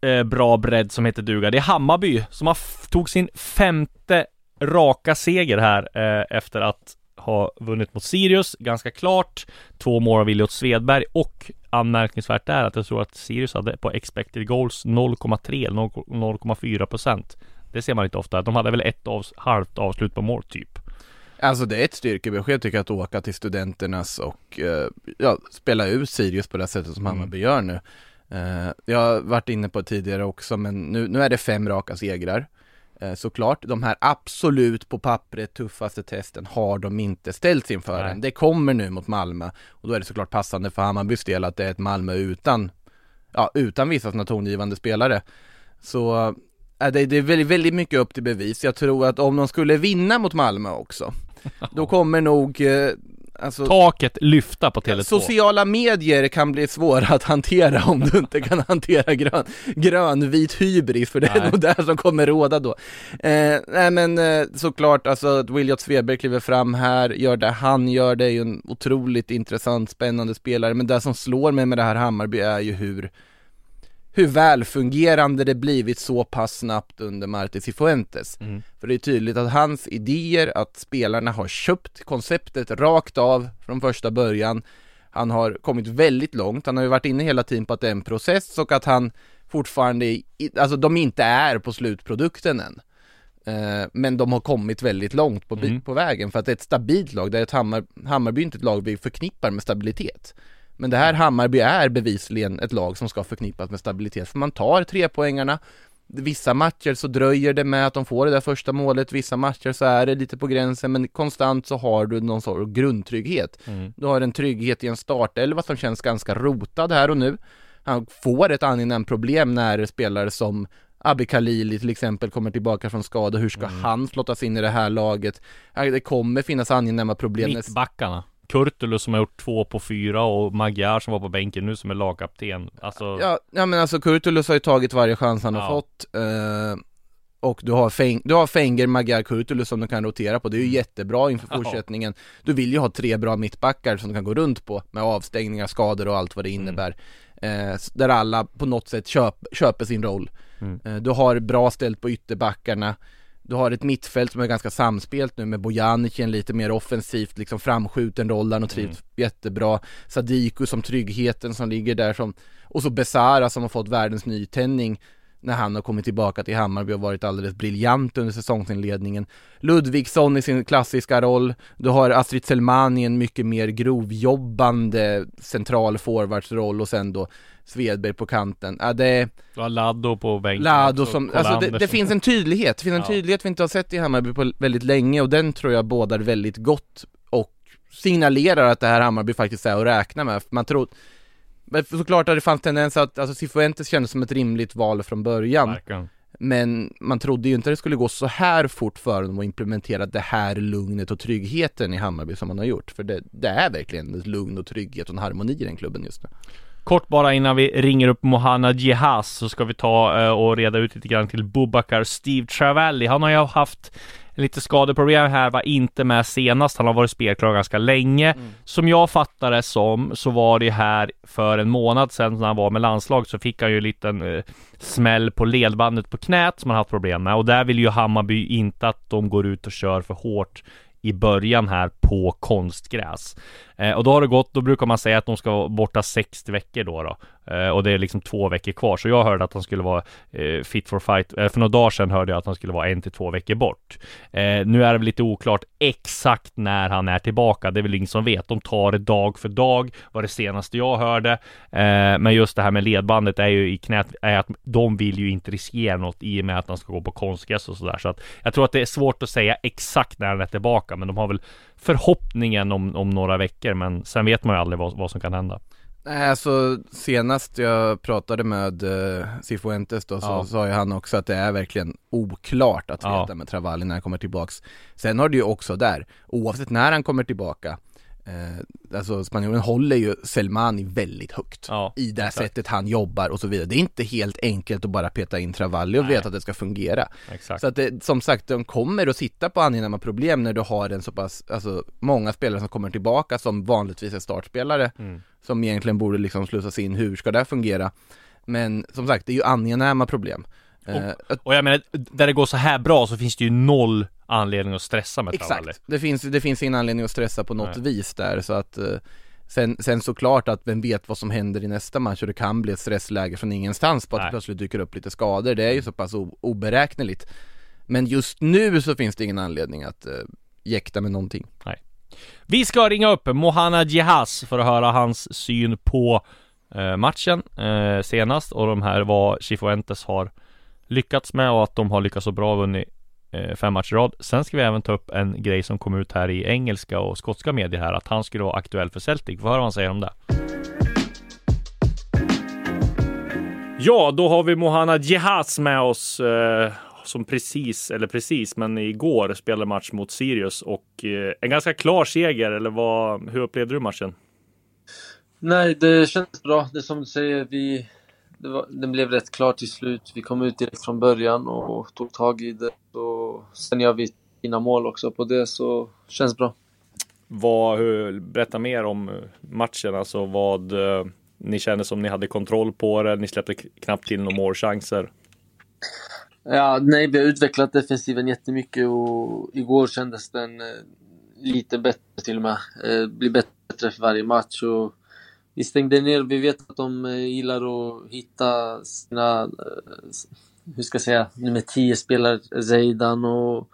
B: eh, bra bredd som heter duga, det är Hammarby som har tog sin femte raka seger här eh, efter att ha vunnit mot Sirius ganska klart. Två mål av Williot Svedberg och anmärkningsvärt är att jag tror att Sirius hade på expected goals 0,3 0,4 procent. Det ser man inte ofta. De hade väl ett av, halvt avslut på mål typ.
C: Alltså det är ett styrkebesked tycker jag att åka till studenternas och eh, ja, spela ut Sirius på det sättet som mm. Hammarby gör nu. Eh, jag har varit inne på det tidigare också men nu, nu är det fem raka segrar. Eh, såklart, de här absolut på pappret tuffaste testen har de inte ställts inför än. Det kommer nu mot Malmö och då är det såklart passande för Hammarbys del att det är ett Malmö utan, ja, utan vissa sådana tongivande spelare. Så äh, det, det är väldigt, väldigt mycket upp till bevis. Jag tror att om de skulle vinna mot Malmö också, då kommer nog eh,
B: Alltså, Taket lyfta på Tele2.
C: Sociala medier kan bli svåra att hantera om du inte kan hantera grön, grönvit hybris, för det är nej. nog där som kommer råda då. Eh, nej men eh, såklart, alltså att Williot Sveberg kliver fram här, gör det han gör, det är ju en otroligt intressant, spännande spelare, men det som slår mig med det här Hammarby är ju hur hur välfungerande det blivit så pass snabbt under Marti Cifuentes. Mm. För det är tydligt att hans idéer, att spelarna har köpt konceptet rakt av från första början. Han har kommit väldigt långt, han har ju varit inne hela tiden på att det är en process och att han fortfarande, alltså de inte är på slutprodukten än. Eh, men de har kommit väldigt långt på, mm. på vägen för att det är ett stabilt lag, det är ett Hammar, Hammarby inte ett lag vi förknippar med stabilitet. Men det här Hammarby är bevisligen ett lag som ska förknippas med stabilitet, för man tar tre poängarna Vissa matcher så dröjer det med att de får det där första målet, vissa matcher så är det lite på gränsen, men konstant så har du någon sorts grundtrygghet. Mm. Du har en trygghet i en startelva som känns ganska rotad här och nu. Han får ett angenämt problem när spelare som Abbe Khalili till exempel kommer tillbaka från skada, hur ska mm. han slottas in i det här laget? Det kommer finnas angenäma problem
B: Mittbackarna Kurtulus som har gjort två på fyra och Magyar som var på bänken nu som är lagkapten Alltså
C: Ja, ja men alltså Kurtulus har ju tagit varje chans han ja. har fått eh, och du har, Feng, du har Fenger, Magyar, Kurtulus som du kan rotera på, det är ju mm. jättebra inför fortsättningen Du vill ju ha tre bra mittbackar som du kan gå runt på med avstängningar, skador och allt vad det mm. innebär mm. eh, Där alla på något sätt köp, köper sin roll mm. eh, Du har bra ställt på ytterbackarna du har ett mittfält som är ganska samspelt nu med Bojanic en lite mer offensivt liksom framskjuten roll där och trivs mm. jättebra Sadiku som tryggheten som ligger där som Och så Besara som har fått världens nytändning när han har kommit tillbaka till Hammarby och varit alldeles briljant under säsongsinledningen. Ludvigsson i sin klassiska roll. Du har Astrid Selmani i en mycket mer grovjobbande central forwardsroll och sen då Svedberg på kanten. Ja, det...
B: Du har Laddo på bänken
C: Laddo som, alltså det, det, finns en tydlighet, det finns en ja. tydlighet vi inte har sett i Hammarby på väldigt länge och den tror jag bådar väldigt gott och signalerar att det här Hammarby faktiskt är att räkna med. Man tror men såklart att det fanns tendens att, alltså Cifuentes kändes som ett rimligt val från början Verkligen. Men man trodde ju inte det skulle gå så här fort för dem att implementera det här lugnet och tryggheten i Hammarby som man har gjort För det, det är verkligen ett lugn och trygghet och en harmoni i den klubben just nu
B: Kort bara innan vi ringer upp Mohana Jihaz så ska vi ta eh, och reda ut lite grann till Bubakar Steve Travelli. Han har ju haft lite skadeproblem här, var inte med senast. Han har varit spelklar ganska länge. Mm. Som jag fattar det som så var det här för en månad sedan när han var med landslag så fick han ju en liten eh, smäll på ledbandet på knät som han haft problem med och där vill ju Hammarby inte att de går ut och kör för hårt i början här på konstgräs. Eh, och då har det gått, då brukar man säga att de ska vara borta 60 veckor då, då. Eh, och det är liksom två veckor kvar. Så jag hörde att han skulle vara eh, fit for fight. Eh, för några dagar sedan hörde jag att han skulle vara en till två veckor bort. Eh, nu är det väl lite oklart exakt när han är tillbaka. Det är väl ingen som vet. De tar det dag för dag, var det senaste jag hörde. Eh, men just det här med ledbandet är ju i knät, är att de vill ju inte riskera något i och med att han ska gå på konstgräs och sådär. Så att jag tror att det är svårt att säga exakt när han är tillbaka, men de har väl förhoppningen om, om några veckor, men sen vet man ju aldrig vad, vad som kan hända.
C: Nej, alltså senast jag pratade med uh, Cifuentes då så ja. sa ju han också att det är verkligen oklart att veta ja. med Travalli när han kommer tillbaks. Sen har du ju också där, oavsett när han kommer tillbaka, Eh, alltså spanjoren håller ju Selmani väldigt högt ja, i det exakt. sättet han jobbar och så vidare. Det är inte helt enkelt att bara peta in Travalli och Nej. veta att det ska fungera. Exakt. Så att det, som sagt, de kommer att sitta på angenäma problem när du har en så pass, alltså många spelare som kommer tillbaka som vanligtvis är startspelare mm. som egentligen borde liksom slussas in. Hur ska det fungera? Men som sagt, det är ju angenäma problem.
B: Och, eh, och jag menar, där det går så här bra så finns det ju noll anledning att stressa med Exakt,
C: det finns, det finns ingen anledning att stressa på något Nej. vis där så att eh, Sen, sen såklart att vem vet vad som händer i nästa match och det kan bli ett stressläge från ingenstans på att Nej. det plötsligt dyker upp lite skador. Det är ju så pass oberäkneligt. Men just nu så finns det ingen anledning att uh, jäkta med någonting.
B: Nej. Vi ska ringa upp Mohana Jehaz för att höra hans syn på uh, matchen uh, senast och de här vad Chifuentes har lyckats med och att de har lyckats så bra och vunnit eh, fem matcher i rad. Sen ska vi även ta upp en grej som kom ut här i engelska och skotska medier här, att han skulle vara aktuell för Celtic. Vad hör han säger om det? Ja, då har vi Mohana Jehaz med oss eh, som precis, eller precis, men igår spelade match mot Sirius och eh, en ganska klar seger, eller vad, hur upplevde du matchen?
F: Nej, det känns bra. Det är som du säger, vi var, det blev rätt klart till slut. Vi kom ut direkt från början och tog tag i det. Och sen gör vi fina mål också på det, så känns bra.
B: Vad, hur, berätta mer om matchen, alltså vad eh, ni kände som ni hade kontroll på det. Ni släppte knappt till några målchanser.
F: Ja, nej, vi har utvecklat defensiven jättemycket och igår kändes den eh, lite bättre till och med. Eh, blir bättre för varje match och vi stängde ner. Vi vet att de eh, gillar att hitta sina, eh, hur ska jag säga, nummer 10 spelare, Zeidan och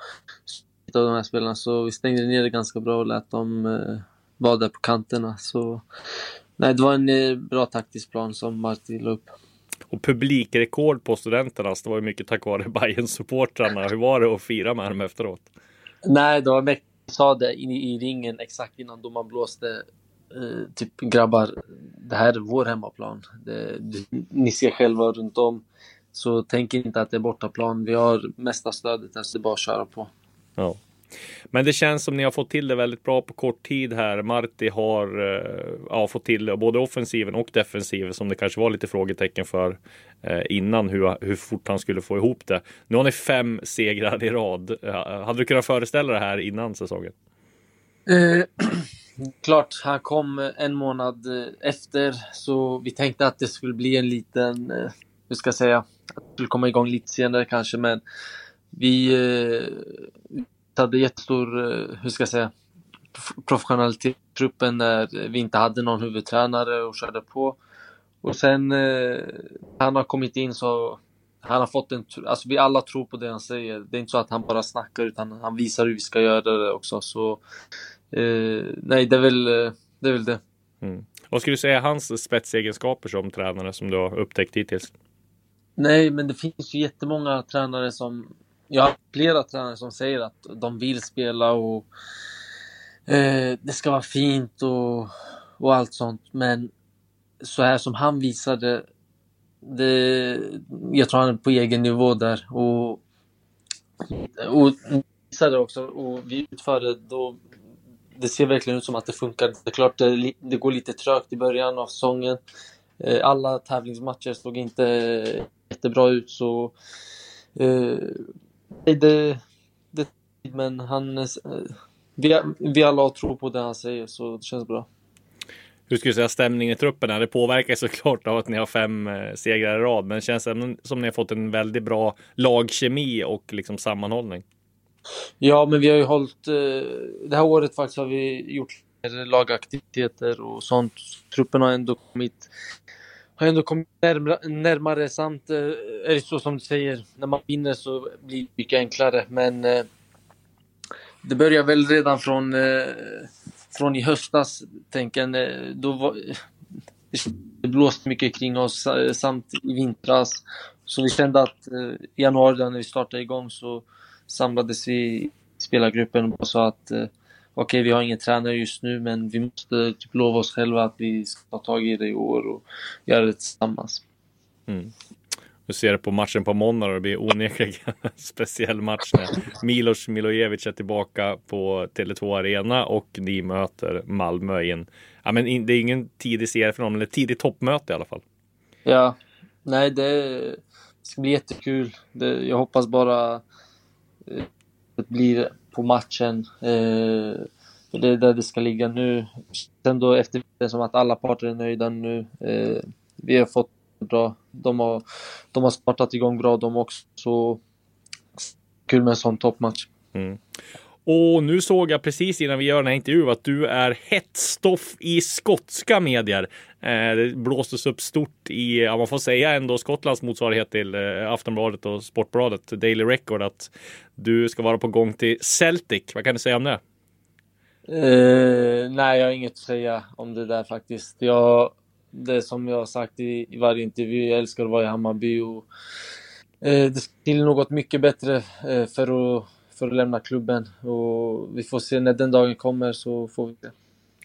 F: av de här spelarna. Så vi stängde ner det ganska bra och lät dem eh, vara där på kanterna. Så nej, det var en bra taktisk plan som Martin la upp.
B: Och publikrekord på studenterna, det var ju mycket tack vare bayern supportrarna Hur var det att fira med dem efteråt?
F: Nej, det var mäktigt. sa det i, i ringen exakt innan domaren blåste eh, typ grabbar, det här är vår hemmaplan. Det, ni ser själva runt om. Så tänk inte att det är bortaplan. Vi har mesta stödet där, så det är bara att köra på.
B: Ja. Men det känns som ni har fått till det väldigt bra på kort tid här. Marti har ja, fått till både offensiven och defensiven som det kanske var lite frågetecken för eh, innan hur, hur fort han skulle få ihop det. Nu har ni fem segrar i rad. Hade du kunnat föreställa det här innan säsongen?
F: Eh, klart, han kom eh, en månad eh, efter så vi tänkte att det skulle bli en liten, eh, hur ska jag säga, att det skulle komma igång lite senare kanske men vi eh, hade jättestor, hur ska jag säga, professionalitet i truppen när vi inte hade någon huvudtränare och körde på. Och sen eh, han har kommit in så han har fått en, alltså vi alla tror på det han säger. Det är inte så att han bara snackar utan han visar hur vi ska göra det också. Så nej, det är väl eh, det. Är väl det.
B: Mm. Vad skulle du säga är hans spetsegenskaper som tränare som du har upptäckt hittills?
F: Nej, men det finns ju jättemånga tränare som jag har flera tränare som säger att de vill spela och eh, det ska vara fint och, och allt sånt. Men så här som han visade, det, jag tror han är på egen nivå där. Och, och visade också, och vi utförde då det ser verkligen ut som att det funkar. Det är klart det, det går lite trögt i början av säsongen. Eh, alla tävlingsmatcher såg inte jättebra ut så eh, det, det, men han, eh, vi, vi alla tror på det han säger så det känns bra.
B: Hur skulle du säga stämningen i truppen? Det påverkar såklart av att ni har fem eh, segrar i rad, men det känns som, som ni har fått en väldigt bra lagkemi och liksom sammanhållning.
F: Ja, men vi har ju hållit... Eh, det här året faktiskt har vi gjort lagaktiviteter och sånt. Truppen har ändå kommit har ändå kommit närmare, närmare samt eh, är det så som du säger, när man vinner så blir det mycket enklare. Men eh, det börjar väl redan från från i höstas, tänker jag, då var, det blåste mycket kring oss samt i vintras. Så vi kände att i januari när vi startade igång så samlades vi i spelargruppen och sa att eh, okej, okay, vi har ingen tränare just nu men vi måste typ lova oss själva att vi ska ta tag i det i år och göra det tillsammans.
B: Mm. Du ser det på matchen på måndag och det blir onekligen en speciell match när Milos Milojevic är tillbaka på Tele2 Arena och ni möter Malmö i en, ja men det är ingen tidig serie för dem, ett tidigt toppmöte i alla fall.
F: Ja, nej det, ska bli jättekul. Det, jag hoppas bara Eh, blir på matchen. Eh, det är där det ska ligga nu. Sen då efter det som att alla parter är nöjda nu. Eh, vi har fått bra. De har, de har startat igång bra de också. Så kul med en sån toppmatch.
B: Mm. Och nu såg jag precis innan vi gör den här intervjun att du är hett stoff i skotska medier. Eh, det blåstes upp stort i, ja, man får säga ändå Skottlands motsvarighet till eh, Aftonbladet och Sportbladet, Daily Record, att du ska vara på gång till Celtic. Vad kan du säga om det?
F: Uh, nej, jag har inget att säga om det där faktiskt. Jag det som jag har sagt i, i varje intervju, jag älskar att vara i Hammarby och uh, det skulle till något mycket bättre uh, för, att, för att lämna klubben och vi får se när den dagen kommer så får vi det.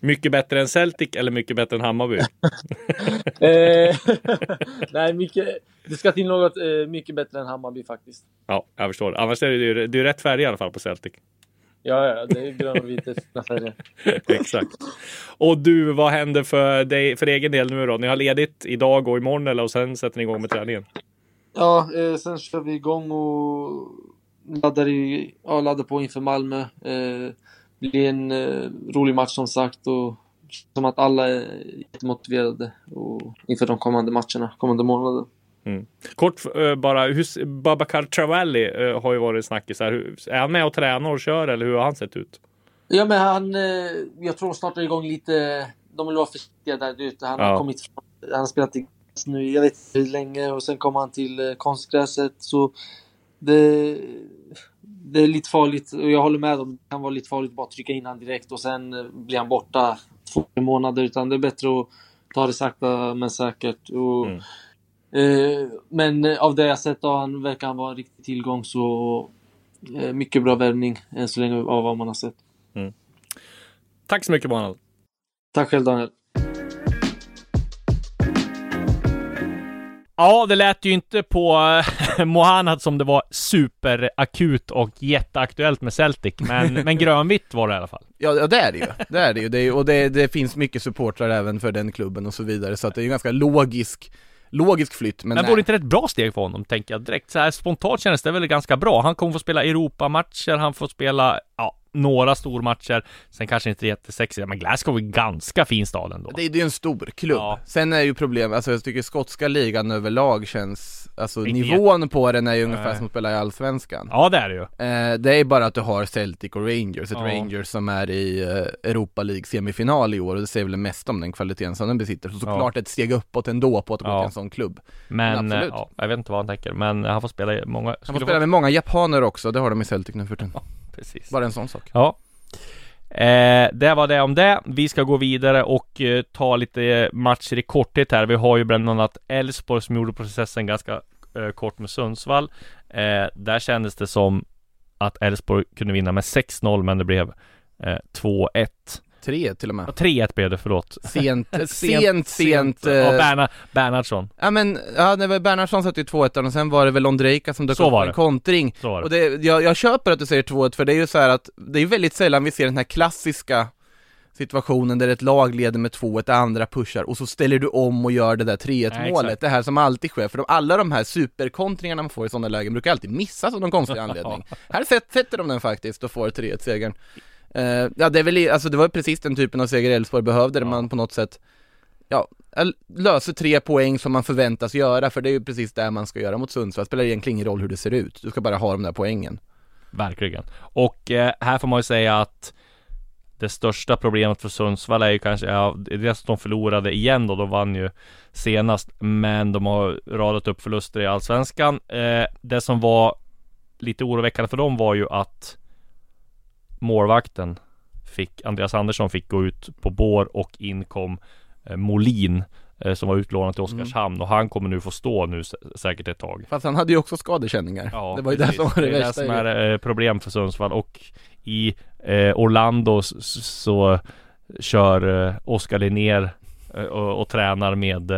B: Mycket bättre än Celtic eller mycket bättre än Hammarby?
F: eh, nej, mycket, det ska till något eh, mycket bättre än Hammarby faktiskt.
B: Ja, jag förstår. Annars är det, det är rätt färg i alla fall på Celtic.
F: Ja, ja, det är grön och vit färger.
B: Exakt. Och du, vad händer för dig för egen del nu då? Ni har ledigt idag och imorgon eller och sen sätter ni igång med träningen?
F: Ja, eh, sen kör vi igång och laddar, i, ja, laddar på inför Malmö. Eh, blir en eh, rolig match som sagt och som att alla är jättemotiverade och inför de kommande matcherna, kommande månader.
B: Mm. Kort uh, bara, hur, Babakar Travalli uh, har ju varit snackis här. Är han med och tränar och kör eller hur har han sett ut?
F: Ja men han, uh, jag tror de startar igång lite, de vill vara försiktiga där ute. Han ja. har kommit från, han har spelat i nu, jag vet inte hur länge och sen kom han till konstgräset så det, det är lite farligt och jag håller med om det kan vara lite farligt att bara trycka in han direkt och sen blir han borta två månader utan det är bättre att ta det sakta men säkert. Och, mm. Eh, men av det jag sett av han verkar han vara en riktig tillgång så eh, mycket bra värvning än så länge av vad man har sett. Mm.
B: Tack så mycket Manuel.
F: Tack själv Daniel.
B: Ja, det lät ju inte på eh, Mohanad som det var superakut och jätteaktuellt med Celtic, men, men grönvitt var det i alla fall.
C: Ja, ja det är det ju, det är det ju, det är, och det, det finns mycket supportrar även för den klubben och så vidare, så att det är ju ganska logisk Logisk flytt, men,
B: Men vore inte det ett bra steg för honom, tänker jag direkt. Så här spontant kändes det väl ganska bra. Han kommer få spela Europamatcher, han får spela, ja, några stormatcher. Sen kanske inte jättesexigt, men Glasgow är en ganska fin stad ändå.
C: Det, det är ju en stor klubb.
B: Ja.
C: Sen är ju problemet, alltså jag tycker skotska ligan överlag känns, alltså
B: Inte
C: nivån på den är ju ungefär
B: Nej.
C: som att spela i Allsvenskan.
B: Ja, det är det ju.
C: Eh, det är bara att du har Celtic och Rangers, ett
B: Ja.
C: Rangers som är i eh, Europa League semifinal i år och det säger väl mest om den kvaliteten som den besitter. Så såklart ett steg uppåt ändå på att gå
B: Ja.
C: till en sån klubb.
B: Men,
C: absolut.
B: ja, jag vet inte vad han tänker. Men han får spela i många...
C: Han får spela med många japaner också, det har de i Celtic nu för tiden.
B: Precis.
C: Bara en sån sak.
B: Ja. Eh, det var det om det. Vi ska gå vidare och eh, ta lite matcher i korthet här. Vi har ju bland annat Elfsborg som gjorde processen ganska eh, kort med Sundsvall. Eh, där kändes det som att Elfsborg kunde vinna med 6-0 men det blev eh, 2-1.
C: Tre till och med.
B: Ja, 3-1 blev det, förlåt.
C: Sent, sent, sent.
B: Ja,
C: eh,
B: Berna, Bernhardsson.
C: Ja men, ja det var Bernhardsson satte ju 2-1 och sen var det väl Ondrejka som dök
B: Så
C: upp
B: var
C: en
B: det.
C: kontring.
B: Så var
C: Och
B: det.
C: det, jag, jag köper att du säger 2-1 för det är ju så här att det är ju väldigt sällan vi ser den här klassiska situationen där ett lag leder med 2-1, det andra pushar och så ställer du om och gör det där 3-1
B: Nej,
C: målet, det här som alltid sker, för de, alla de här superkontringarna man får i sådana lägen brukar alltid missas av någon konstig anledning. Här sätt, sätter de den faktiskt och får 3-1 segern. Eh, ja det är väl, alltså det var precis den typen av seger Elfsborg behövde, där
B: Ja.
C: man på något sätt Ja, löser tre poäng som man förväntas göra, för det är ju precis det man ska göra mot Sundsvall, spelar egentligen ingen roll hur det ser ut, du ska bara ha de där poängen.
B: Verkligen. Och eh, här får man ju säga att det största problemet för Sundsvall är ju kanske, ja, dels att de förlorade igen då, de vann ju senast, men de har radat upp förluster i Allsvenskan. Eh, det som var lite oroväckande för dem var ju att målvakten fick, Andreas Andersson fick gå ut på bår och in kom eh, Molin eh, som var utlånad till Oskarshamn och han kommer nu få stå nu sä- säkert ett tag.
C: Fast han hade ju också skadekänningar.
B: Ja,
C: det var ju
B: precis.
C: det som var det,
B: det är
C: värsta.
B: det som
C: det.
B: är eh, problem för Sundsvall och i eh, Orlando så kör eh, Oskar Linnér eh, och, och tränar med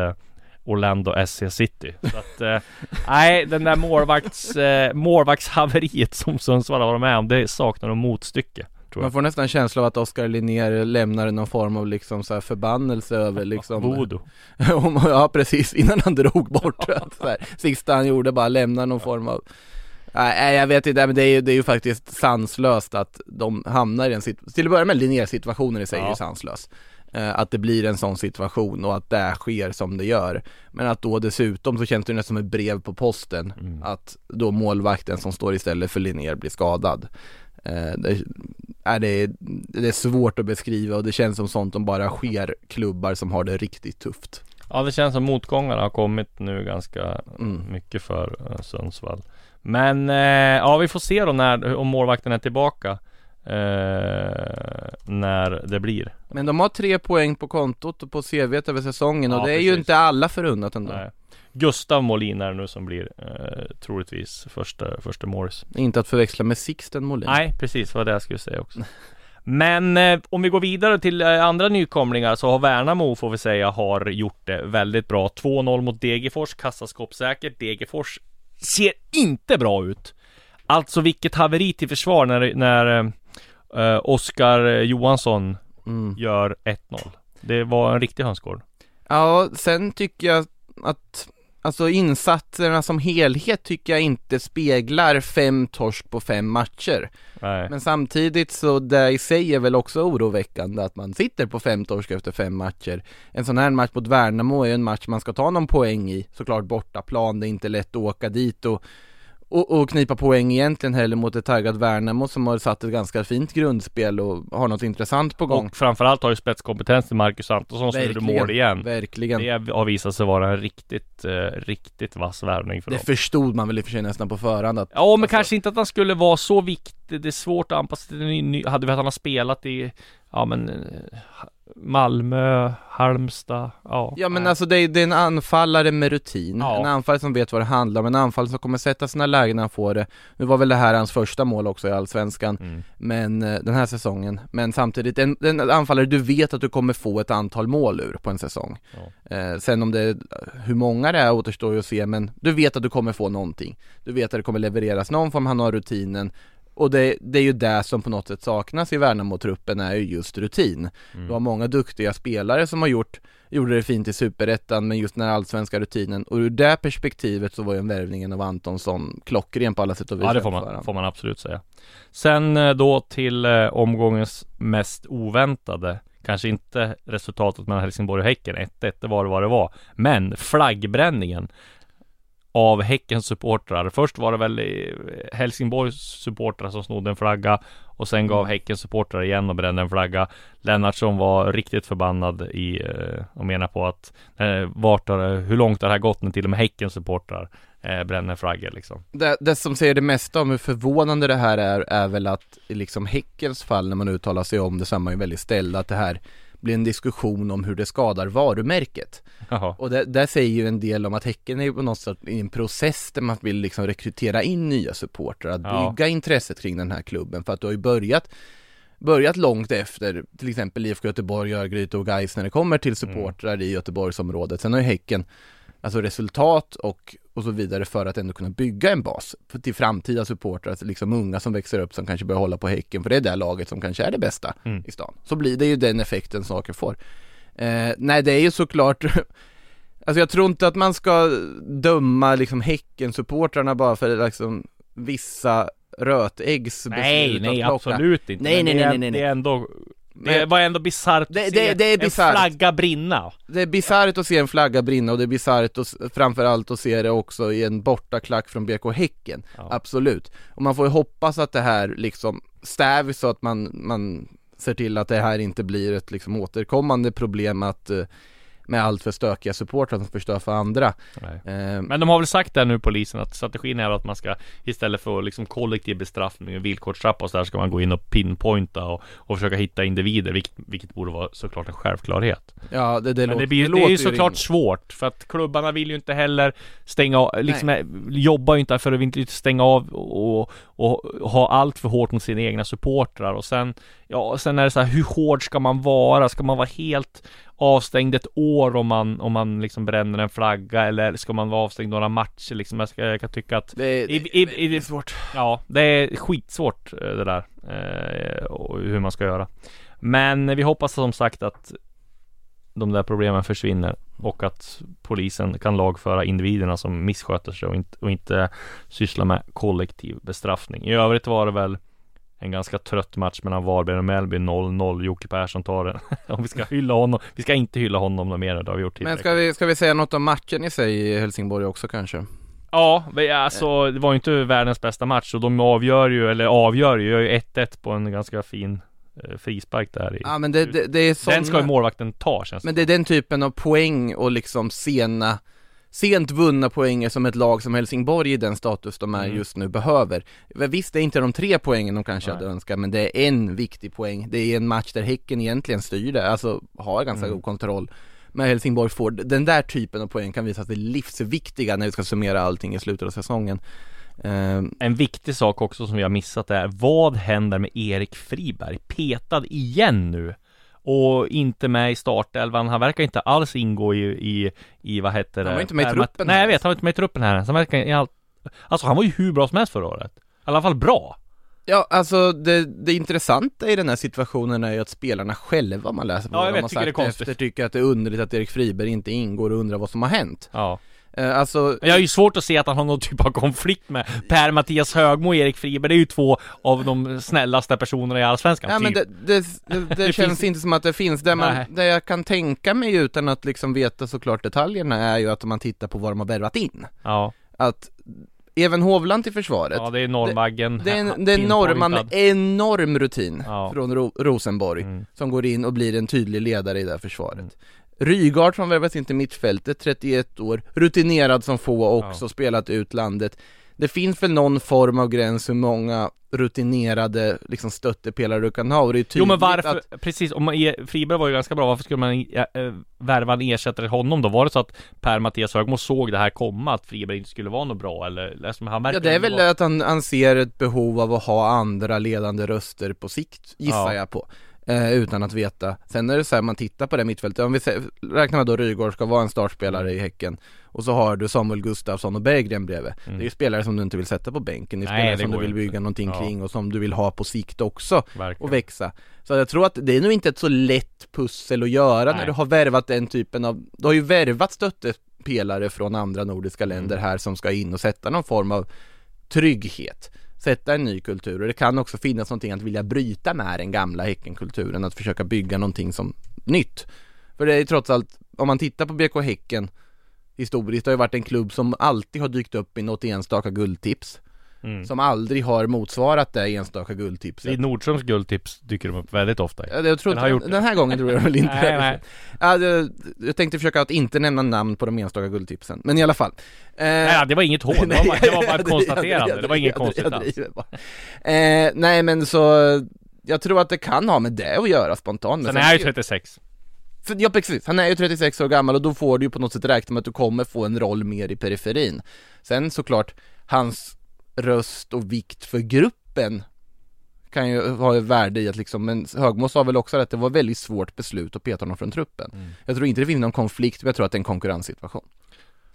B: Orlando SC City. Så att, eh, nej, den där målvakts, eh, målvaktshaveriet som Sundsvall har varit med om, det saknar de motstycke.
C: Man får nästan känsla av att Oskar Linnér lämnar någon form av liksom så förbannelse över liksom
B: Voodoo.
C: Ja precis, innan han drog bort att så här, Sista han gjorde bara lämna någon form av Nej jag vet inte, men det är ju, det är ju faktiskt sanslöst att de hamnar i en situation, till att börja med Linnér-situationen i sig är
B: Ja.
C: ju sanslös Att det blir en sån situation och att det sker som det gör Men att då dessutom så känns det nästan som ett brev på posten
B: Mm.
C: Att då målvakten som står istället för Linnér blir skadad Eh, det, är det, det är svårt att beskriva och det känns som sånt som bara sker klubbar som har det riktigt tufft
B: Ja, det känns som motgångarna har kommit nu ganska
C: Mm.
B: mycket för eh, Sundsvall. Men eh, ja, vi får se då när, om målvakten är tillbaka. Eh, när det blir.
C: Men de har tre poäng på kontot och på CVt över säsongen och
B: Ja,
C: det är ju
B: precis.
C: inte alla förunnat ändå
B: Nej. Gustav Molin är det nu som blir eh, troligtvis första, första Morris.
C: Inte att förväxla med Sixten Molin
B: Nej, precis vad det jag skulle säga också. Men eh, om vi går vidare till eh, andra nykomlingar så har Värnamo får vi säga har gjort det väldigt bra. 2-0 mot Degerfors, kassaskåpssäkert. Degerfors ser inte bra ut. Alltså vilket haveri till försvar när, när eh, Oskar Johansson
C: mm.
B: gör 1-0. Det var en riktig hönsgård.
C: Ja, sen tycker jag att Alltså insatserna som helhet tycker jag inte speglar fem torsk på fem matcher
B: Nej.
C: Men samtidigt så det i sig är väl också oroväckande att man sitter på fem torsk efter fem matcher En sån här match mot Värnamo är ju en match man ska ta någon poäng i Såklart bortaplan, det är inte lätt att åka dit och och, och knipa poäng egentligen heller mot ett taggat Värnamo som har satt ett ganska fint grundspel och har något intressant på gång
B: Och framförallt har ju spetskompetens till Marcus Antonsson som gjorde mål igen.
C: verkligen
B: Det har visat sig vara en riktigt, eh, riktigt vass värvning för
C: Det
B: dem.
C: förstod man väl i och för sig nästan på förhand att
B: Ja men
C: Alltså-
B: kanske inte att han skulle vara så viktig Det är svårt att anpassa till en ny Hade vi att han har spelat i Ja ja men eh, Malmö, Halmstad, ja.
C: Ja men alltså det är, det är en anfallare med rutin,
B: Ja.
C: en anfallare som vet vad det handlar om, en anfallare som kommer sätta sina lägen när han får det. Nu var väl det här hans första mål också i Allsvenskan,
B: Mm.
C: men eh, den här säsongen. Men samtidigt, en, en anfallare du vet att du kommer få ett antal mål ur på en säsong. Eh, sen om det, hur många det är återstår ju att se, men du vet att du kommer få någonting. Du vet att det kommer levereras någon form, han har rutinen. Och det, det är ju det som på något sätt saknas i Värnamo-truppen är ju just rutin.
B: Mm.
C: Du har många duktiga spelare som har gjort, gjorde det fint i Superettan, men just den här allsvenska rutinen. Och ur det perspektivet så var ju en värvningen av Antonsson klockren på alla sätt och vis.
B: Ja det får man, får man absolut säga. Sen eh, då till eh, omgångens mest oväntade. Kanske inte resultatet mellan Helsingborg och Häcken. 1-1, det var det vad det var. Men flaggbränningen av Häckens supportrar. Först var det väl eh, Helsingborgs supportrar som snodde en flagga och sen gav Häckens supportrar igen och brände en flagga. Lennartsson var riktigt förbannad i eh, och menar på att eh, vart har, hur långt har det här gått när till och med Häckens supportrar bränner flaggor liksom.
C: Det, det som säger det mesta om hur förvånande det här är, är väl att i liksom Häckens fall när man uttalar sig om det så är man ju väldigt ställd att det här blir en diskussion om hur det skadar varumärket.
B: Jaha.
C: Och det, där säger ju en del om att Häcken är på något sätt i en process där man vill liksom rekrytera in nya supportrar, att
B: Ja.
C: bygga intresset kring den här klubben för att du har ju börjat Börjat långt efter till exempel IFK Göteborg, Örgryte och Gais när det kommer till supportrar i Göteborgsområdet. Sen har ju Häcken alltså resultat och, och så vidare för att ändå kunna bygga en bas till framtida supportrar, alltså liksom unga som växer upp som kanske börjar hålla på Häcken, för det är det laget som kanske är det bästa
B: Mm.
C: i stan. Så blir det ju den effekten saker får. Eh, nej, det är ju såklart Alltså jag tror inte att man ska döma liksom Häcken-supportrarna bara för liksom vissa rötäggs
B: Nej,
C: beslut
B: nej
C: plocka.
B: absolut inte.
C: Nej, nej, nej, nej, nej.
B: Det är ändå Det var ändå bisarrt att
C: Det-
B: se
C: det- det är
B: en flagga brinna.
C: Det är bisarrt att se en flagga brinna och det är bisarrt framförallt att se det också i en bortaklack från BK Häcken.
B: Ja.
C: Absolut. Och man får ju hoppas att det här liksom stävs så att man, man ser till att det här inte blir ett liksom återkommande problem att eh, med allt för stökiga supportrar som förstör för andra. Eh,
B: Men de har väl sagt det nu polisen att strategin är att man ska istället för liksom kollektiv bestraffning och villkorstrappa och så där ska man gå in och pinpointa och, och försöka hitta individer vilket, vilket borde vara såklart en självklarhet.
C: ja, det, det,
B: Men
C: låter,
B: det, blir, det,
C: låter
B: är ju såklart
C: rimligt.
B: svårt för att klubbarna vill ju inte heller stänga av, liksom eh, jobbar ju inte för att inte stänga av och, och, och ha allt för hårt mot sina egna supportrar och sen Ja, sen är det så här, hur hård ska man vara? Ska man vara helt avstängd ett år om man, om man liksom bränner en flagga eller ska man vara avstängd några matcher liksom? Jag, ska, jag kan tycka att
C: Det, är-
B: i,
C: det,
B: i,
C: är
B: i,
C: väldigt svårt.
B: Ja, det är skitsvårt eh, det där eh, och hur man ska göra. Men vi hoppas som sagt att de där problemen försvinner och att polisen kan lagföra individerna som missköter sig och inte, och inte syssla med kollektiv bestraffning. I övrigt var det väl en ganska trött match mellan Varberg och Mälby 0-0. Jocke Persson tar den. Om vi ska hylla honom. Vi ska inte hylla honom något mer. Det har vi gjort
C: Men
B: tillräckligt.
C: ska vi, ska vi säga något om matchen i sig i Helsingborg också kanske?
B: Ja, men alltså det var ju inte världens bästa match och de avgör ju, eller avgör ju, gör ju 1-1 på en ganska fin eh, frispark där i.
C: Ja men det, det, det är såna...
B: Den ska ju målvakten ta känns
C: Men det är den typen av poäng och liksom sena Sent vunna poänger som ett lag som Helsingborg i den status de är
B: Mm.
C: just nu behöver Visst, det är inte de tre poängen de kanske
B: Nej.
C: hade önskat Men det är en viktig poäng Det är en match där Häcken egentligen styr det, alltså har ganska
B: Mm.
C: god kontroll Men Helsingborg får, den där typen av poäng kan visa sig livsviktiga när vi ska summera allting i slutet av säsongen Ehm,
B: En viktig sak också som vi har missat är Vad händer med Erik Friberg? Petad igen nu och inte med i startelvan. Han verkar inte alls ingå i, i, i vad heter det?
C: Han var inte med i truppen
B: Nej jag vet, han var inte med i truppen här. Han verkar i allt... Alltså han var ju hur bra som helst förra året. I alla fall bra.
C: Ja, alltså det, det intressanta i den här situationen är ju att spelarna själva, man läser på
B: Ja,
C: vad
B: vet,
C: de har sagt efter, tycker att det är underligt att Erik Friberg inte ingår och undrar vad som har hänt.
B: Ja.
C: Eh, alltså,
B: Jag har ju svårt att se att han har någon typ av konflikt med Per-Mattias Högmo och Erik Friberg. Det är ju två av de snällaste personerna i Allsvenskan.
C: ja men
B: typ.
C: det, det, det, det,
B: Det
C: känns
B: finns-
C: inte som att det finns. Det, man, det jag kan tänka mig utan att liksom veta såklart detaljerna är ju att om man tittar på vad de har värvat in.
B: Ja,
C: Att Even Hovland till försvaret.
B: ja det är norrbaggen.
C: Det är en, det är en norrman enorm rutin
B: Ja.
C: från Ro, Rosenborg
B: Mm.
C: som går in och blir en tydlig ledare i det här försvaret. Rygaard som värvas in till mittfältet, 31 år, rutinerad som få också spelat ut landet. det finns väl någon form av gräns hur många rutinerade liksom stöttepelare du kan ha och det är tydligt
B: Jo men varför,
C: att,
B: precis, om man, Friberg var ju ganska bra, varför skulle man äh, värva en ersättare till honom då? Var det så att Per-Mattias Högmo såg det här komma, att Friberg inte skulle vara något bra eller? Liksom, han
C: Ja det är väl
B: vara...
C: att han, han ser ett behov av att ha andra ledande röster på sikt, gissar
B: Ja.
C: jag på eh, Utan att veta Sen är det så här, man tittar på det mittfältet, om vi sä- räknar med då Rygaard ska vara en startspelare i Häcken Och så har du Samuel Gustafsson och Berggren bredvid Det är ju spelare som du inte vill sätta på bänken, det är
B: Mm. Nej,
C: spelare
B: det
C: som du vill bygga
B: inte.
C: någonting
B: Ja.
C: kring och som du vill ha på sikt också
B: Verkligen.
C: och växa Så jag tror att det är nog inte ett så lätt pussel att göra när
B: Nej.
C: du har värvat den typen av Du har ju värvat stöttepelare från andra nordiska
B: Mm.
C: länder här som ska in och sätta någon form av trygghet Sätta en ny kultur. Och det kan också finnas någonting att vilja bryta med den gamla Häckenkulturen Att försöka bygga någonting som nytt. För det är ju trots allt, om man tittar på BK Häcken Historiskt det har ju varit en klubb som alltid har dykt upp i något enstaka guldtips.
B: Mm.
C: Som aldrig har motsvarat det enstaka guldtipset.
B: I Nordströms guldtips dyker de upp väldigt ofta.
C: Ja, jag tror
B: Den har gjort
C: den här gången tror jag väl inte.
B: Nej, nej.
C: Det, Jag tänkte försöka att inte nämna namn på de enstaka guldtipsen, men i alla fall. Eh,
B: Nej, det var inget hån, det var bara, det var bara
C: jag-
B: ett konstaterande, det var inget konstigt alls
C: eh, Nej men så Jag tror att det kan ha med det att göra spontant men
B: Sen är ju 36
C: för, ja precis, han är ju 36 år gammal och då får du ju på något sätt räkna med att du kommer få en roll mer i periferin. Sen såklart, hans röst och vikt för gruppen kan ju ha ett värde i att liksom, men Högmo sa väl också att det var väldigt svårt beslut att peta honom från truppen Jag tror inte det finns någon konflikt, men jag tror att det är en konkurrenssituation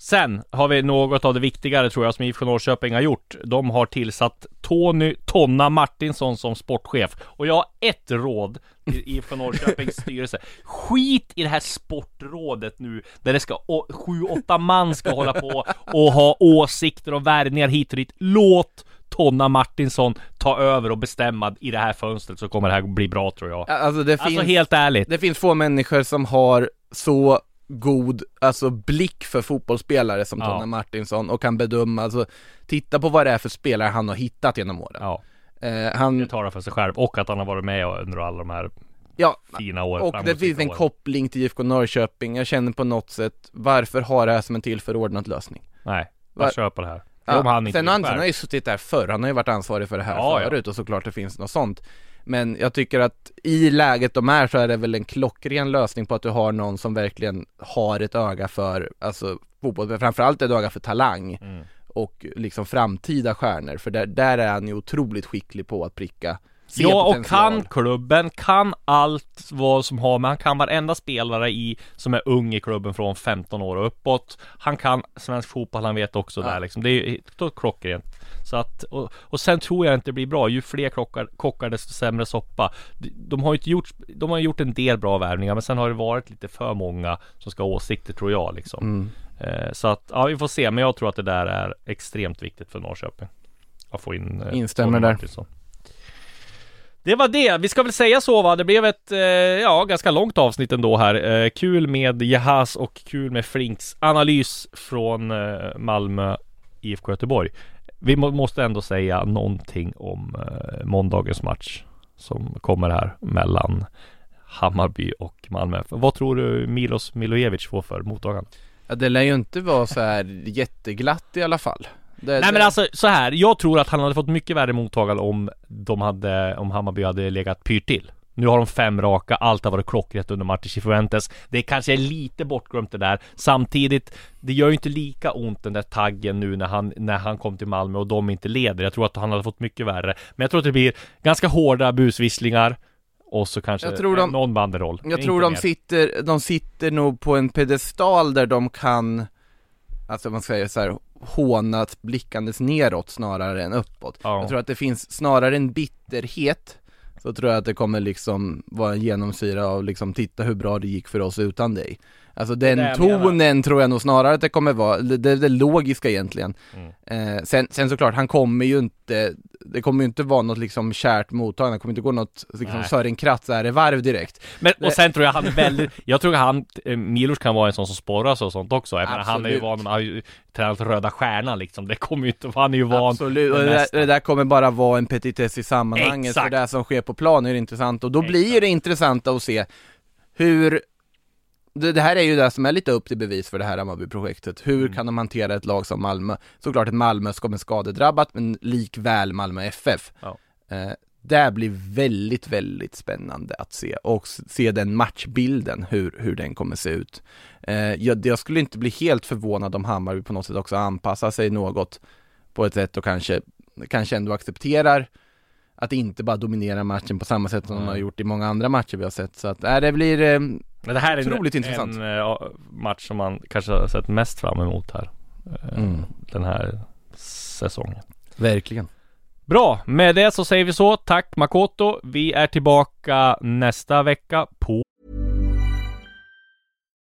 B: Sen har vi något av det viktigare tror jag som IFK Norrköping har gjort. De har tillsatt Tony Tonna Martinsson som sportchef. Och jag har ett råd IFK Norrköpings styrelse. Skit i det här sportrådet nu, där det ska å- sju, åtta man ska hålla på och ha åsikter och värvningar hit och dit. Låt Tonna Martinsson ta över och bestämma i det här fönstret så kommer det här bli bra tror jag.
C: Alltså det
B: Alltså
C: finns,
B: helt ärligt.
C: det finns få människor som har så god, alltså blick för fotbollsspelare som
B: Ja.
C: Tonna Martinsson och kan bedöma, alltså titta på vad det är för spelare han har hittat genom åren
B: Ja,
C: eh, Han,
B: det talar för sig själv. Och att han har varit med under alla de här
C: ja,
B: fina åren.
C: Och det finns en
B: åren.
C: koppling till IFK Norrköping, jag känner på något sätt, varför ha det här som en tillförordnad lösning?
B: Nej, jag köper det här.
C: Ja,
B: Om han inte
C: sen Andersson har ju suttit där förr, han har ju varit ansvarig för det här
B: Ja, ja.
C: förut och såklart det finns något sånt Men jag tycker att i läget de är så är det väl en klockren lösning på att du har någon som verkligen har ett öga för, alltså fotboll, framförallt ett öga för talang
B: Mm.
C: Och liksom framtida stjärnor, för där, där är han ju otroligt skicklig på att pricka se
B: Ja, och kan klubben, kan allt vad som har med, han kan varenda spelare i som är ung i klubben från 15 år och uppåt. Han kan svensk fotboll, han vet också
C: Ja.
B: där liksom. Det är ju klockrent. Så att, och, och sen tror jag inte det blir bra. Ju fler kockar, kockar desto sämre soppa. De, de har ju inte gjort, de har gjort en del bra värvningar, men sen har det varit lite för många som ska ha åsikter tror jag liksom.
C: Mm.
B: Eh, så att, ja vi får se, men jag tror att det där är extremt viktigt för Norrköping. Att få in eh,
C: Instämmer där.
B: Det var det, vi ska väl säga så va, det blev ett, eh, ja, ganska långt avsnitt ändå här. Eh, kul med Jahas och kul med Flinks analys från eh, Malmö IFK Göteborg. Vi må, måste ändå säga någonting om eh, måndagens match som kommer här mellan Hammarby och Malmö. Vad tror du Milos Milojevic får för mottagande?
C: Ja, det lär ju inte vara så här jätteglatt i alla fall det,
B: Nej
C: det,
B: men alltså så här, jag tror att han hade fått mycket värre mottagande om de hade, om Hammarby hade legat pyrt till. Nu har de fem raka, allt har varit klockrätt under matchen Cifuentes. Det kanske är lite bortglömt det där. Samtidigt, det gör ju inte lika ont den där taggen nu när han, när han kom till Malmö och de inte leder. Jag tror att han hade fått mycket värre. Men jag tror att det blir ganska hårda busvisslingar. Och så kanske
C: Jag tror de-
B: någon banderoll.
C: Jag tror de
B: mer.
C: sitter, de sitter nog på en pedestal där de kan Alltså man säger så här hånat blickandes neråt snarare än uppåt
B: Ja.
C: Jag tror att det finns snarare en bitterhet Så tror jag att det kommer liksom vara en genomsyra av liksom titta hur bra det gick för oss utan dig Alltså den
B: menar.
C: tonen tror jag nog snarare att det kommer vara, det, det, det logiska egentligen
B: Mm.
C: eh, sen, sen såklart, han kommer ju inte Det kommer ju inte vara något liksom kärt mottagande, det kommer inte gå något liksom
B: Nej.
C: Sören Kratz är varv direkt
B: Men, och sen tror jag han är väldigt, jag tror han, eh, Milos kan vara en sån som sporras och sånt också. Jag menar, han är ju van, han har ju tränat Röda Stjärnan liksom. Det kommer ju inte, han är ju van.
C: Absolut, och
B: det
C: där, det där kommer bara vara en petitess i sammanhanget,
B: Exakt.
C: för det som sker på plan är intressant och då blir
B: Exakt.
C: det intressanta att se hur det, det, här är ju det som är lite upp till bevis för det här Hammarby-projektet. Hur mm. kan de hantera ett lag som Malmö? Såklart ett Malmö som är skadedrabbat, men likväl Malmö FF. Ja. Eh, det blir väldigt, väldigt spännande att se och se den matchbilden, hur, hur den kommer se ut. Eh, jag, jag, skulle inte bli helt förvånad om Hammarby på något sätt också anpassar sig något på ett sätt och kanske, kanske ändå accepterar att inte bara dominera matchen på samma sätt som mm. de har gjort i många andra matcher vi har sett. Så att, äh, det blir eh,
B: Men det här är otroligt en, intressant. en uh, match som man kanske har sett mest fram emot här. Uh, mm. Den här säsongen.
C: Verkligen.
B: Bra, med det så säger vi så. Tack Makoto. Vi är tillbaka nästa vecka på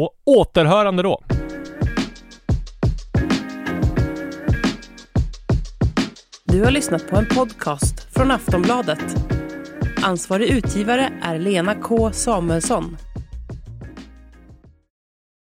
B: Och återhörande då.
A: Du har lyssnat på en podcast från Aftonbladet. Ansvarig utgivare är Lena K Samuelsson.